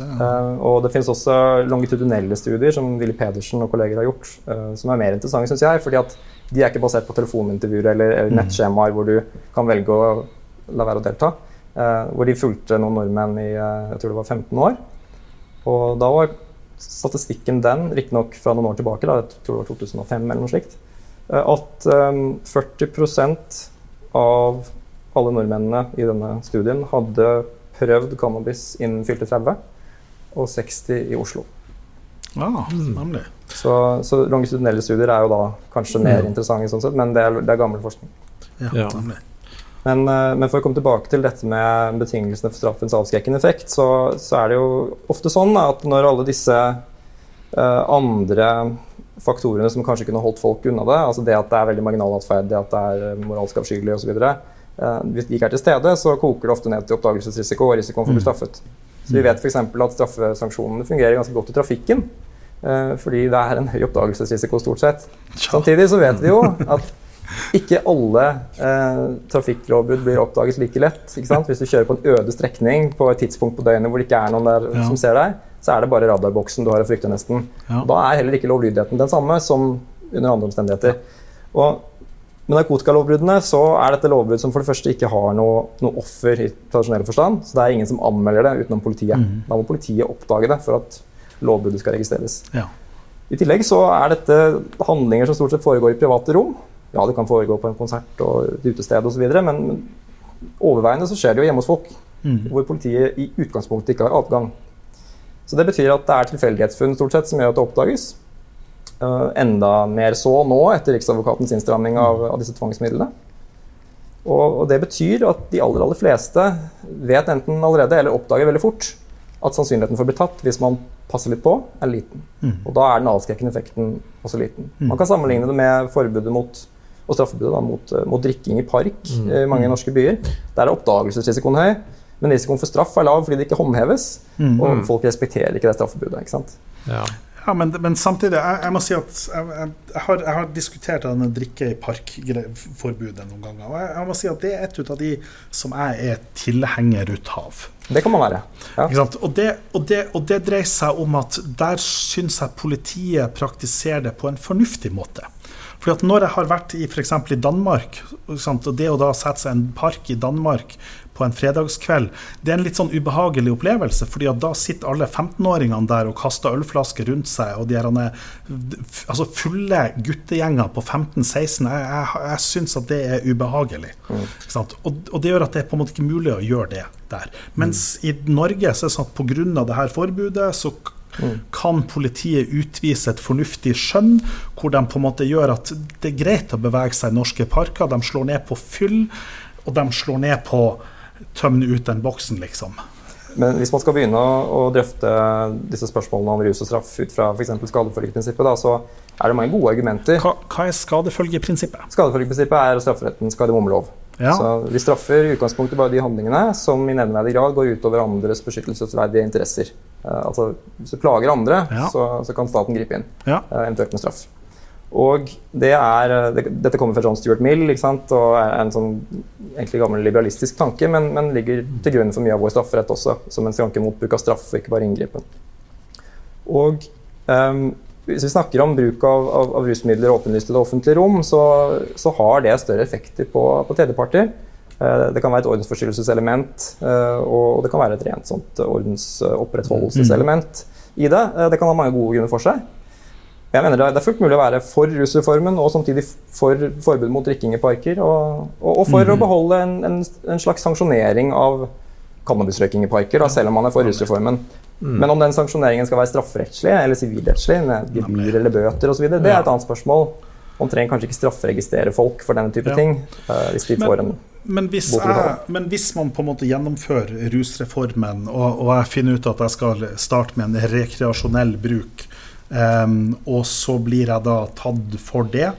[SPEAKER 3] Uh, og det finnes også longitudinelle studier som Willy Pedersen og kolleger har gjort, uh, som er mer interessante, syns jeg. fordi at de er ikke basert på telefonintervjuer eller, eller mm. nettskjemaer hvor du kan velge å la være å delta. Uh, hvor de fulgte noen nordmenn i jeg tror det var 15 år. Og da var statistikken den, riktignok fra noen år tilbake, da, jeg tror det var 2005 eller noe slikt, at um, 40% av alle nordmennene i denne studien hadde prøvd cannabis innen fylte 30, og 60 i Oslo.
[SPEAKER 1] Ja, nemlig.
[SPEAKER 3] Så, så longitudinelle studier er jo da kanskje mer interessante, sånn sett, men det er, det er gammel forskning.
[SPEAKER 1] Ja.
[SPEAKER 3] Men, eh, men for å komme tilbake til dette med betingelsene for straffens avskrekkende effekt, så, så er det jo ofte sånn at når alle disse uh, andre faktorene som kanskje kunne holdt folk unna det, altså det at det er veldig marginal atferd, det at det er eh, moralsk avskyelig osv., uh, hvis de ikke er til stede, så koker det ofte ned til oppdagelsesrisiko og risikoen for å bli straffet. Så vi vet f.eks. at straffesanksjonene fungerer ganske godt i trafikken, eh, fordi det er en høy oppdagelsesrisiko stort sett. Samtidig så vet vi jo at ikke alle eh, trafikklovbrudd blir oppdaget like lett. Ikke sant? Hvis du kjører på en øde strekning på et tidspunkt på døgnet hvor det ikke er noen der
[SPEAKER 1] Ja.
[SPEAKER 3] som ser deg, så er det bare radarboksen du har å frykte, nesten.
[SPEAKER 1] Ja.
[SPEAKER 3] Da er heller ikke lovlydigheten den samme som under andre omstendigheter. Og med narkotikalovbruddene så er dette lovbrudd som for det første ikke har noe, noe offer i tradisjonell forstand. Så det er ingen som anmelder det utenom politiet. Da må politiet oppdage det for at lovbruddet skal registreres.
[SPEAKER 1] Ja.
[SPEAKER 3] I tillegg så er dette handlinger som stort sett foregår i private rom. Ja, det kan foregå på en konsert og et utested osv., men men overveiende så skjer det jo hjemme hos folk, hvor politiet i utgangspunktet ikke har adgang. Så det betyr at det er tilfeldighetsfunn stort sett som gjør at det oppdages. Eh, enda mer så nå, etter Riksadvokatens innstramming av, av disse tvangsmidlene. Og, og det betyr at de aller, aller fleste vet enten allerede eller oppdager veldig fort at sannsynligheten for å bli tatt hvis man passer litt på, er liten. Og da er den avskrekkende effekten også liten. Man kan sammenligne det med forbudet mot og straffebudet da, mot, eh, mot drikking i park mm. i mange norske byer. Der er oppdagelsesrisikoen høy, men risikoen for straff er lav fordi det ikke håndheves. Og folk respekterer ikke det straffebudet. ikke sant?
[SPEAKER 2] Ja.
[SPEAKER 1] Ja, men, men samtidig, jeg, jeg må si at jeg, jeg, har, jeg har diskutert denne drikke i park-forbudet noen ganger. Og jeg, må si at det er et av de som jeg er tilhenger ut av.
[SPEAKER 3] Det kan man være. Ja.
[SPEAKER 1] Og, det, og, det, og det dreier seg om at der syns jeg politiet praktiserer det på en fornuftig måte. Fordi at Når jeg har vært i f.eks. i Danmark, og det å da sette seg i en park i Danmark på en fredagskveld, det er en litt sånn ubehagelig opplevelse. fordi at da sitter alle 15-åringene der og kaster ølflasker rundt seg, og de her, altså fulle guttegjenger på 15-16. Jeg, jeg, jeg syns at det er ubehagelig. Sant? Og, og det gjør at det er på en måte ikke mulig å gjøre det der. Mens i Norge så er det sånn at pga. det her forbudet så kan politiet utvise et fornuftig skjønn, hvor de på en måte gjør at det er greit å bevege seg i norske parker. De slår ned på fyll, og de slår ned på tømme ut den boksen, liksom.
[SPEAKER 3] Men hvis man skal begynne å, å drøfte disse spørsmålene om rus og straff ut fra f.eks. skadefølgeprinsippet, da, så er det mange gode argumenter.
[SPEAKER 1] Hva, hva er skadefølgeprinsippet?
[SPEAKER 3] Skadefølgeprinsippet er strafferettens skademomlov.
[SPEAKER 1] Ja.
[SPEAKER 3] Så vi straffer i utgangspunktet bare de handlingene som i nevneverdig grad går utover andres beskyttelsesverdige interesser. Eh, altså, Hvis du plager andre,
[SPEAKER 1] Ja.
[SPEAKER 3] så, så kan staten gripe inn,
[SPEAKER 1] Ja.
[SPEAKER 3] eh, eventuelt med straff. Og det er, eh, det, Dette kommer fra John Stuart Mill og er en sånn egentlig gammel liberalistisk tanke, men, men ligger til grunn for mye av vår strafferett også, som en skranke mot bruk av straff og ikke bare inngripen. Og um, hvis vi snakker om bruk av, av, av rusmidler åpenlyst i det offentlige rom, så, så har det større effekter på, på tredjeparter. Uh, det kan være et ordensforstyrrelseselement, uh, og det kan være et rent sånt ordensopprettholdelseselement i det. Uh, Det kan ha mange gode grunner for seg. Jeg mener det er- fullt mulig å være for rusreformen og samtidig for forbud mot drikking i parker, og, og, og for å beholde en, en, en slags sanksjonering av cannabisrøyking i parker, da, selv om man er for rusreformen. Men om den sanksjoneringen skal være strafferettslig eller sivilrettslig, med gebyr eller bøter osv., det er et annet spørsmål. Man trenger kanskje ikke strafferegistrere folk for denne type
[SPEAKER 1] Ja.
[SPEAKER 3] ting. Uh, hvis de
[SPEAKER 1] Men-
[SPEAKER 3] får en
[SPEAKER 1] Men hvis, jeg, men hvis man på en måte gjennomfører rusreformen, og, og jeg finner ut at jeg skal starte med en rekreasjonell bruk, em, og så blir jeg da tatt for det,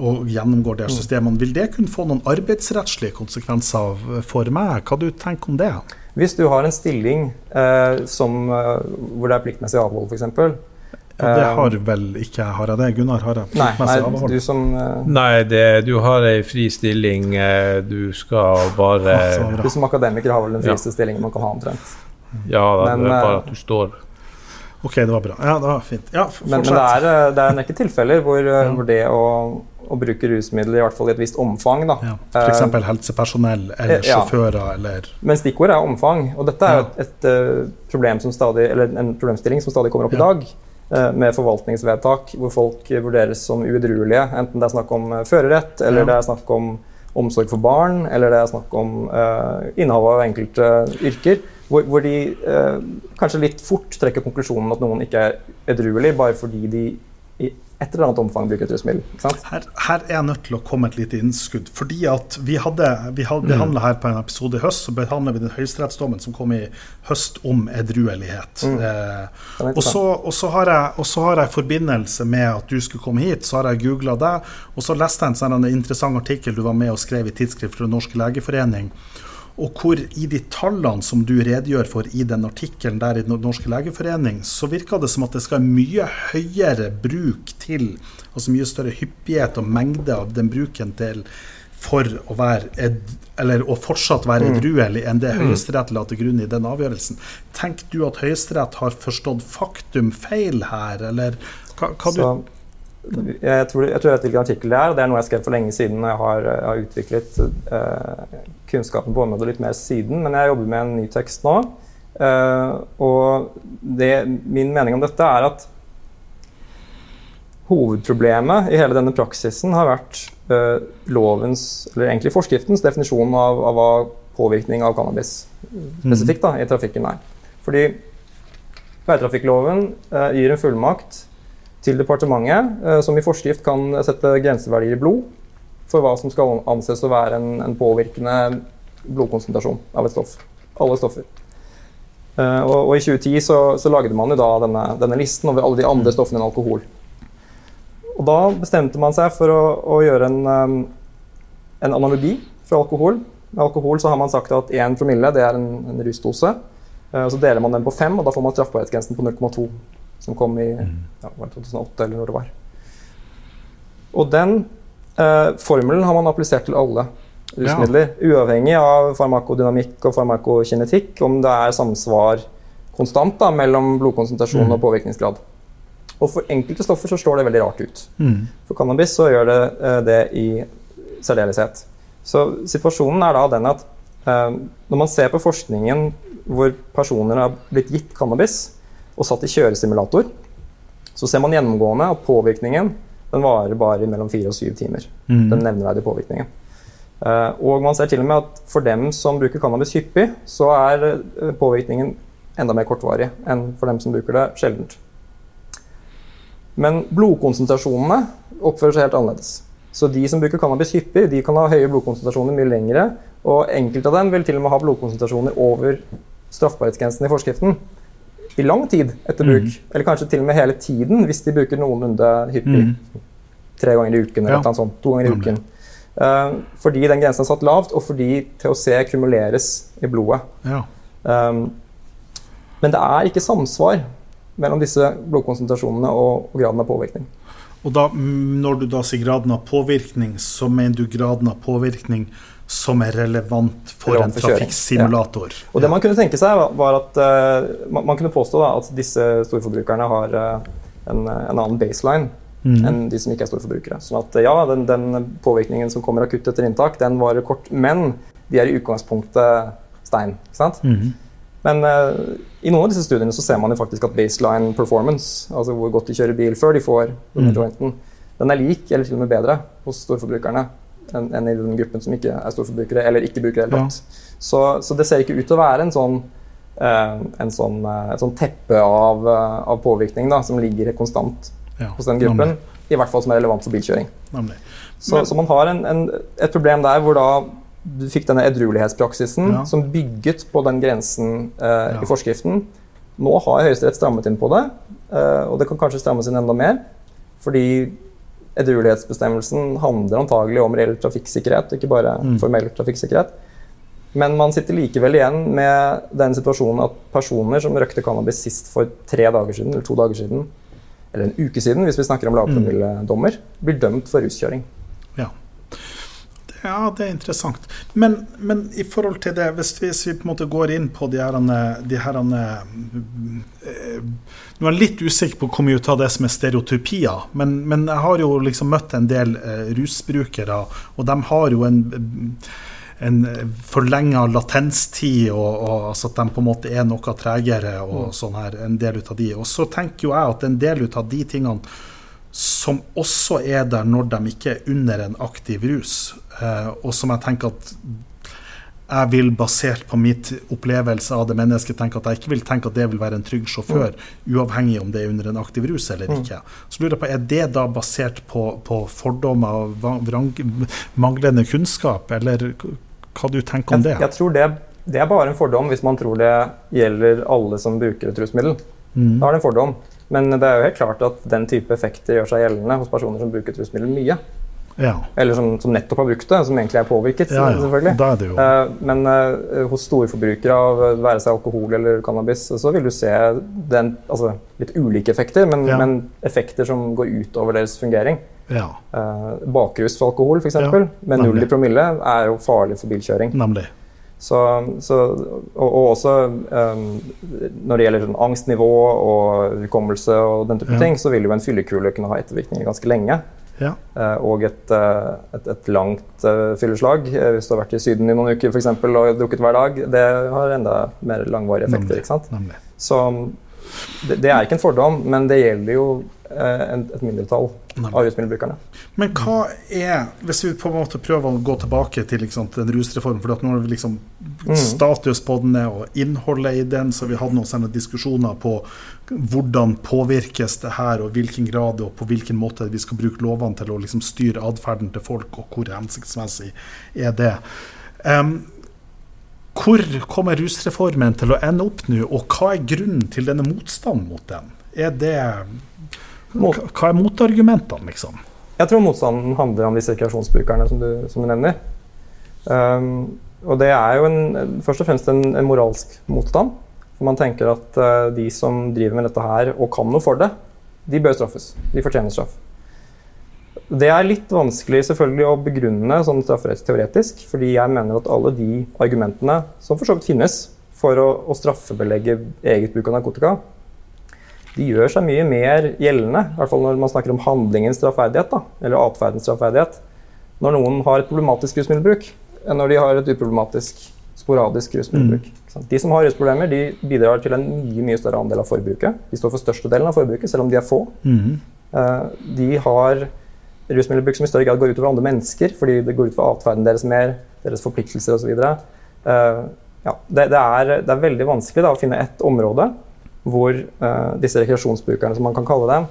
[SPEAKER 1] og gjennomgår det systemet, vil det kunne få noen arbeidsrettslige konsekvenser for meg? Hva du tenker om det?
[SPEAKER 3] Hvis du har en stilling eh, som, eh, hvor det er pliktmessig avhold, f.eks.
[SPEAKER 1] Ja, det har vel ikke jeg, har jeg det? Gunnar, har jeg
[SPEAKER 3] Eh,
[SPEAKER 1] pliktmessig
[SPEAKER 3] nei
[SPEAKER 1] avhold?
[SPEAKER 3] du som, uh...
[SPEAKER 2] Nei, det, du har ei fri stilling. eh, Du skal bare
[SPEAKER 1] Ah,
[SPEAKER 3] du som akademiker har vel den
[SPEAKER 2] Ja.
[SPEAKER 3] stillingen man kan ha omtrent.
[SPEAKER 2] Ja, da,
[SPEAKER 3] Men,
[SPEAKER 2] det er bare
[SPEAKER 3] eh,
[SPEAKER 2] at du står
[SPEAKER 1] Ok, det var bra. Ja, det var fint. Ja,
[SPEAKER 3] Men, men det, er, eh, det er en rekke tilfeller hvor, ja. hvor det å, å bruke rusmidler, i hvert fall i et visst omfang da,
[SPEAKER 1] ja,
[SPEAKER 3] eh,
[SPEAKER 1] F.eks. helsepersonell eller sjåfører eller
[SPEAKER 3] Men stikkordet er omfang, og dette er et, et eh, problem som stadig, eller en problemstilling som stadig kommer opp i dag. eh, Med forvaltningsvedtak hvor folk eh, vurderes som uedruelige, enten det er snakk om eh, førerrett eller det er snakk om omsorg for barn, eller det er snakk om uh, innehav av enkelte yrker, hvor, hvor de eh, kanskje litt fort trekker konklusjonen at noen ikke er edruelig bare fordi de i et eller annet omfang bruker rusmiddel.
[SPEAKER 1] Her, her, er jeg nødt til å komme et lite innskudd. fordi at Vi hadde, vi hadde mm. behandla her på en episode i høst så behandla vi den høyesterettsdommen som kom i høst om edruelighet. Mm. Eh, og, så, og, så har jeg, og så har jeg forbindelse med at du skulle komme hit, så har jeg googla deg, og så leste jeg en sånn interessant artikkel du var med og skrev i Tidsskrift for Den norske legeforening og hvor i de tallene som du redegjør for i den artikkelen der i Den norske legeforening, så virker det som at det skal mye høyere bruk til, altså mye større hyppighet og mengde av den bruken til for å være eller å fortsatt være mm. edruelig enn det mm. Høyesterett la til grunn i den avgjørelsen. Tenker du at Høyesterett har forstått faktum feil her, eller hva, hva
[SPEAKER 3] så, du jeg tror, jeg tror jeg vet hvilken artikkel det er, og det er noe jeg skrev for lenge siden. Jeg har, jeg har utviklet uh, kunnskapen på området litt mer siden, men jeg jobber med en ny tekst nå. Uh, og det, min mening om dette er at hovedproblemet i hele denne praksisen har vært uh, lovens, eller egentlig forskriftens, definisjon av, av hva påvirkning av cannabis spesifikt da, i trafikken er. Fordi veitrafikkloven gir en fullmakt til departementet, eh, som i forskrift kan sette grenseverdier i blod for hva som skal anses å være en, en påvirkende blodkonsentrasjon av et stoff. Alle stoffer. Uh, og, og, I 2010 så, så lagde man jo da denne, denne, listen over alle de andre mm. stoffene enn alkohol. Og Da bestemte man seg for å, å gjøre en, um, en, analogi fra alkohol. Med alkohol så har man sagt at 1 promille det er en, en rusdose. Så deler man den på 5, og da får man straffbarhetsgrensen på 0,2 som kom i mm. ja, 2008, eller når det var. Og den eh, formelen har man applisert til alle rusmidler, ja. uavhengig av farmakodynamikk og farmakokinetikk, om det er samsvar konstant da, mellom blodkonsentrasjon mm. og påvirkningsgrad. Og for enkelte stoffer så slår det veldig rart ut. Mm. For cannabis så gjør det eh, det i særdeleshet. Så situasjonen er da den at eh, når man ser på forskningen hvor personer har blitt gitt cannabis, og satt i kjøresimulator, så ser man gjennomgående at påvirkningen den varer bare mellom fire og syv timer. Mm. Den nevneverdige påvirkningen. Uh, og man ser til og med at for dem som bruker cannabis hyppig, så er uh, påvirkningen enda mer kortvarig enn for dem som bruker det sjeldent. Men blodkonsentrasjonene oppfører seg helt annerledes. Så de som bruker cannabis hyppig, de kan ha høye blodkonsentrasjoner mye lengre. Og enkelte av dem vil til og med ha blodkonsentrasjoner over straffbarhetsgrensen i forskriften i lang tid etter bruk. Mm. Eller kanskje til og med hele tiden, hvis de bruker noenlunde hyppig. Mm. Tre ganger i uken eller ja. noe sånt. To ganger i uken. Uh, fordi den grensen er satt lavt, og fordi THC kumuleres i blodet. Ja. Um, men det er ikke samsvar mellom disse blodkonsentrasjonene og, og graden av påvirkning.
[SPEAKER 1] Og da, Når du da sier graden av påvirkning, så mener du graden av påvirkning som er relevant for relevant en trafikksimulator.
[SPEAKER 3] Ja. Og det man kunne tenke seg, var at uh, man, man, kunne påstå da, at disse storforbrukerne har uh, en, en, annen baseline mm. enn de som ikke er storforbrukere. Sånn at ja, den, den, påvirkningen som kommer akutt etter inntak, den varer kort, men de er i utgangspunktet stein. ikke sant? Mm. Men uh, i noen av disse studiene så ser man jo faktisk at baseline performance, altså hvor godt de kjører bil før de får denne mm. jointen, den er lik eller til og med bedre hos storforbrukerne enn en i den gruppen som ikke er storforbrukere eller ikke bruker det hele tatt. Ja. Så, så, det ser ikke ut til å være en sånn, uh, en sånn, uh, et sånn teppe av, av påvirkning da, som ligger konstant ja, hos den gruppen. Nemlig. I hvert fall som er relevant for bilkjøring. Så, så, man har en, en, et problem der hvor da du fikk denne edruelighetspraksisen ja. som bygget på den grensen i forskriften. Nå har Høyesterett strammet inn på det, og det kan kanskje strammes inn enda mer. Fordi edruelighetsbestemmelsen handler antagelig om reell trafikksikkerhet, ikke bare mm. formell trafikksikkerhet. Men man sitter likevel igjen med den situasjonen at personer som røkte cannabis sist for tre dager siden, eller to dager siden, eller en uke siden, hvis vi snakker om lavpromilledommer, mm. blir dømt for ruskjøring.
[SPEAKER 1] Ja. Ja, det er interessant. Men, men, i forhold til det, hvis vi, hvis vi, på en måte går inn på de her, de her eh, Nå er jeg litt usikker på hvor mye av det som er stereotypier, men, men, jeg har jo liksom møtt en del eh, rusbrukere, og de har jo en en forlenga latenstid, og, og altså at de på en måte er noe tregere. og mm. sånn her, En del ut av de. Og så tenker jo jeg at en del ut av de tingene som også er der når de ikke er under en aktiv rus, eh, og som jeg tenker at jeg vil, basert på mitt opplevelse av det mennesket, tenke at jeg ikke vil tenke at det vil være en trygg sjåfør, uavhengig om det er under en aktiv rus eller mm. ikke. Så lurer jeg på, Er det da basert på, på fordommer, vrang, manglende kunnskap, eller hva du tenker om det?
[SPEAKER 3] Jeg, jeg tror det, det, er bare en fordom hvis man tror det gjelder alle som bruker et rusmiddel. Mm. Da er det en fordom. Men det er jo helt klart at den type effekter gjør seg gjeldende hos personer som bruker et rusmiddel mye. Ja. Eller som, som, nettopp har brukt det, som egentlig er påvirket. Ja, ja. selvfølgelig. Da er det jo. Uh, men uh, hos storforbrukere av være seg alkohol eller cannabis, så vil du se den, altså, litt ulike effekter, men, men, effekter som går utover deres fungering. Ja. Uh, bakrus for alkohol, f.eks., med null i promille, er jo farlig for bilkjøring.
[SPEAKER 1] Nemlig.
[SPEAKER 3] Så, så, og, og, også um, når det gjelder sånn angstnivå og hukommelse, og den type ting, så vil jo en fyllekule kunne ha ettervirkninger ganske lenge. Ja. Uh, og et, uh, et, et langt uh, fylleslag, hvis du har vært i Syden i noen uker for eksempel, og drukket hver dag, det har enda mer langvarige effekter. ikke sant? Nemlig. Så det, det, er ikke en fordom, men det gjelder jo et mindretall av rusmiddelbrukerne.
[SPEAKER 1] Men hva er, hvis vi på en måte prøver å gå tilbake til liksom, den rusreformen for nå har vi liksom mm. status på den og innholdet i den, så vi hadde noen diskusjoner på hvordan påvirkes det her, og hvilken grad og på hvilken måte vi skal bruke lovene til å liksom styre atferden til folk, og hvor hensiktsmessig er det. Um, hvor kommer rusreformen til å ende opp nå, og hva er grunnen til denne motstanden mot den? Er det, hva er motargumentene, liksom?
[SPEAKER 3] Jeg tror motstanden handler om disse rekreasjonsbrukerne som du, som du nevner. Um, og det er jo en, først og fremst en, en moralsk motstand. For man tenker at uh, de som driver med dette her og kan noe for det, de bør straffes. De fortjener straff. Det er litt vanskelig selvfølgelig å begrunne sånn strafferettsteoretisk, fordi jeg mener at alle de argumentene som for så vidt finnes for å, å straffebelegge eget bruk av narkotika, de gjør seg mye mer gjeldende, i hvert fall når man snakker om handlingens straffverdighet, eller atferdens straffverdighet, når noen har et problematisk rusmiddelbruk, enn når de har et uproblematisk sporadisk rusmiddelbruk. Mm. De som har rusproblemer, de bidrar til en mye mye større andel av forbruket. De står for størstedelen av forbruket, selv om de er få. Mm. Uh, de har rusmiddelbruk som i større grad går utover andre mennesker, fordi det går utover atferden deres mer, deres forpliktelser osv. Eh, ja, det, det, er, det, er, veldig vanskelig da, å finne ett område hvor uh, disse rekreasjonsbrukerne, som man kan kalle dem,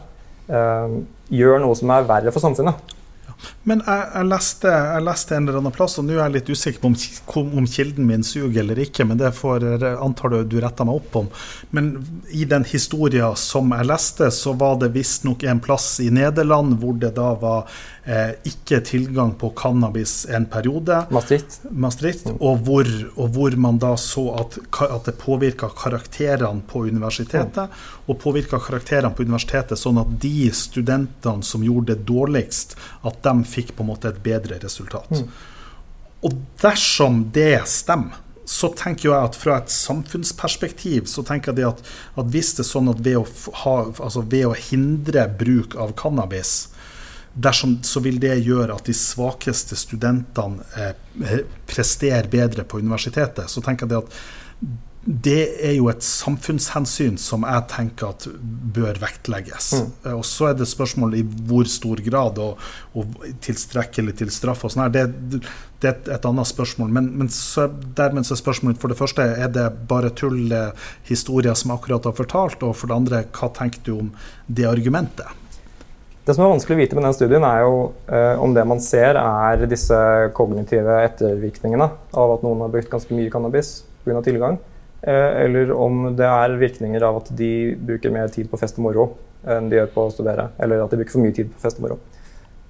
[SPEAKER 3] uh, gjør noe som er verre for samfunnet.
[SPEAKER 1] Men jeg, jeg, leste, jeg, leste, en eller annen plass, og nå er jeg litt usikker på om, om kilden min suger eller ikke, men det får, antar du du retter meg opp om. Men i den historien som jeg leste, så var det visstnok en plass i Nederland hvor det da var eh, ikke tilgang på cannabis en periode.
[SPEAKER 3] Maastricht.
[SPEAKER 1] Maastricht og, hvor, og, hvor, man da så at, at det påvirka karakterene på universitetet. Og påvirka karakterene på universitetet sånn at de studentene som gjorde det dårligst, at de fikk på en måte et bedre resultat. Mm. Og dersom det stemmer, så tenker jeg at fra et samfunnsperspektiv så tenker jeg at, at hvis det er sånn at ved å, ha, altså ved å hindre bruk av cannabis, dersom, så vil det gjøre at de svakeste studentene eh, presterer bedre på universitetet. Så tenker jeg at det er jo et samfunnshensyn som jeg tenker at bør vektlegges. Mm. Eh, og så er det spørsmål i hvor stor grad og, og tilstrekkelig til straff og sånn her. Det, det, er et, et, annet spørsmål. Men, men så, dermed så er spørsmålet for det første er det bare tull, eh, historier som jeg akkurat har fortalt, og for det andre, hva tenker du om det argumentet?
[SPEAKER 3] Det som er vanskelig å vite med den studien, er jo eh, om det man ser, er disse kognitive ettervirkningene av at noen har brukt ganske mye cannabis pga. tilgang. Eh, eller om det er virkninger av at de bruker mer tid på fest og moro enn de gjør på å studere. Eller at de bruker for mye tid på fest og moro.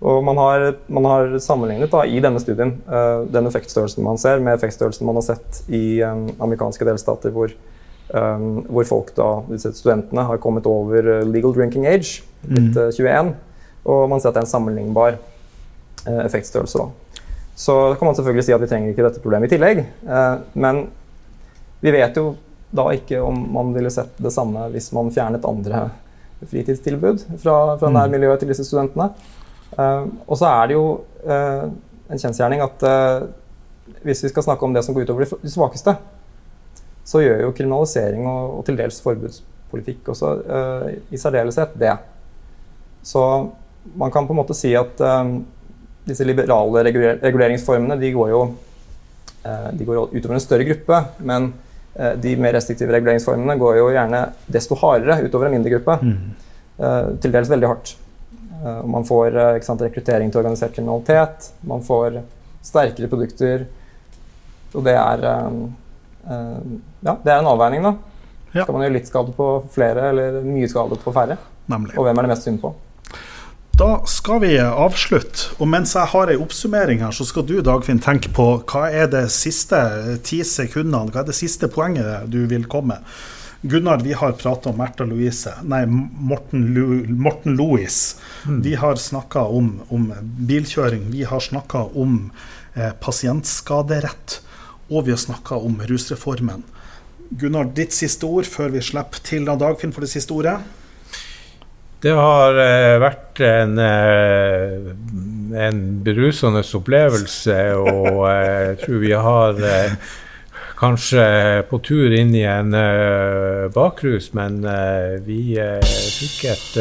[SPEAKER 3] Og man har, man har sammenlignet da, i denne studien uh, den effektstørrelsen man ser, med effektstørrelsen man har sett i um, amerikanske delstater hvor, um, hvor folk da, disse studentene har kommet over legal drinking age, blitt mm. 21. Og man ser at det er en sammenlignbar uh, effektstørrelse. da. Så kan man selvfølgelig si at vi trenger ikke dette problemet i tillegg. men vi vet jo da ikke om man ville sett det samme hvis man fjernet andre fritidstilbud fra, fra mm. nærmiljøet til disse studentene. Uh, og så er det jo uh, en kjensgjerning at uh, hvis vi skal snakke om det som går utover de svakeste, så gjør jo kriminalisering og, og til dels forbudspolitikk også i særdeleshet det. Så man kan på en måte si at disse liberale reguleringsformene de går jo de går utover en større gruppe. Men de mer restriktive reguleringsformene går jo gjerne desto hardere utover en mindre gruppe. Mm. Uh, til dels veldig hardt. man får sant, rekruttering til organisert kriminalitet. Man får sterkere produkter. Og det er ja, det er en avveining, da. Ja. Skal man gjøre litt skade på flere eller mye skade på færre? Nemlig. Og hvem er det mest synd på?
[SPEAKER 1] Da skal vi avslutte. Og mens jeg har ei oppsummering her, så skal du Dagfinn, tenke på hva er det siste ti sekundene, hva er det siste poenget du vil komme med? Gunnar, vi har prata om Märtha Louise, nei, Morten, Lu, Morten Louis. Mm. Vi har snakka om, om, bilkjøring, vi har snakka om eh, pasientskaderett, og vi har snakka om rusreformen. Gunnar, ditt siste ord før vi slipper til Dagfinn for det siste ordet?
[SPEAKER 2] Det har eh, vært en, eh, en berusende opplevelse, og eh, jeg tror vi har kanskje på tur inn i en bakrus, men vi fikk et,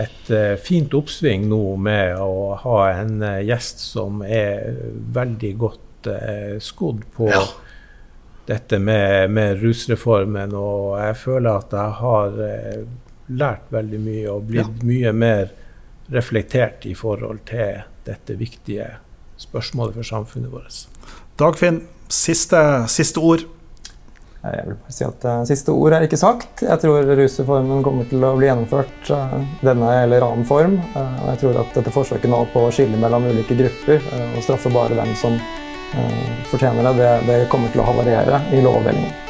[SPEAKER 2] et fint oppsving nå med å ha en gjest som er veldig godt skodd på ja. dette med, med, rusreformen, og jeg føler at jeg har lært veldig mye og blitt ja. mye mer reflektert i forhold til dette viktige spørsmålet for samfunnet vårt.
[SPEAKER 1] Dagfinn, siste, siste ord?
[SPEAKER 3] Jeg vil bare si at uh, Siste ord er ikke sagt. Jeg tror rusreformen kommer til å bli gjennomført uh, denne eller annen form. Uh, og jeg tror at dette forsøket nå på å skille mellom ulike grupper og straffe bare dem som Eh, fortjener det, det, det kommer til å havarere i Lovavdelingen.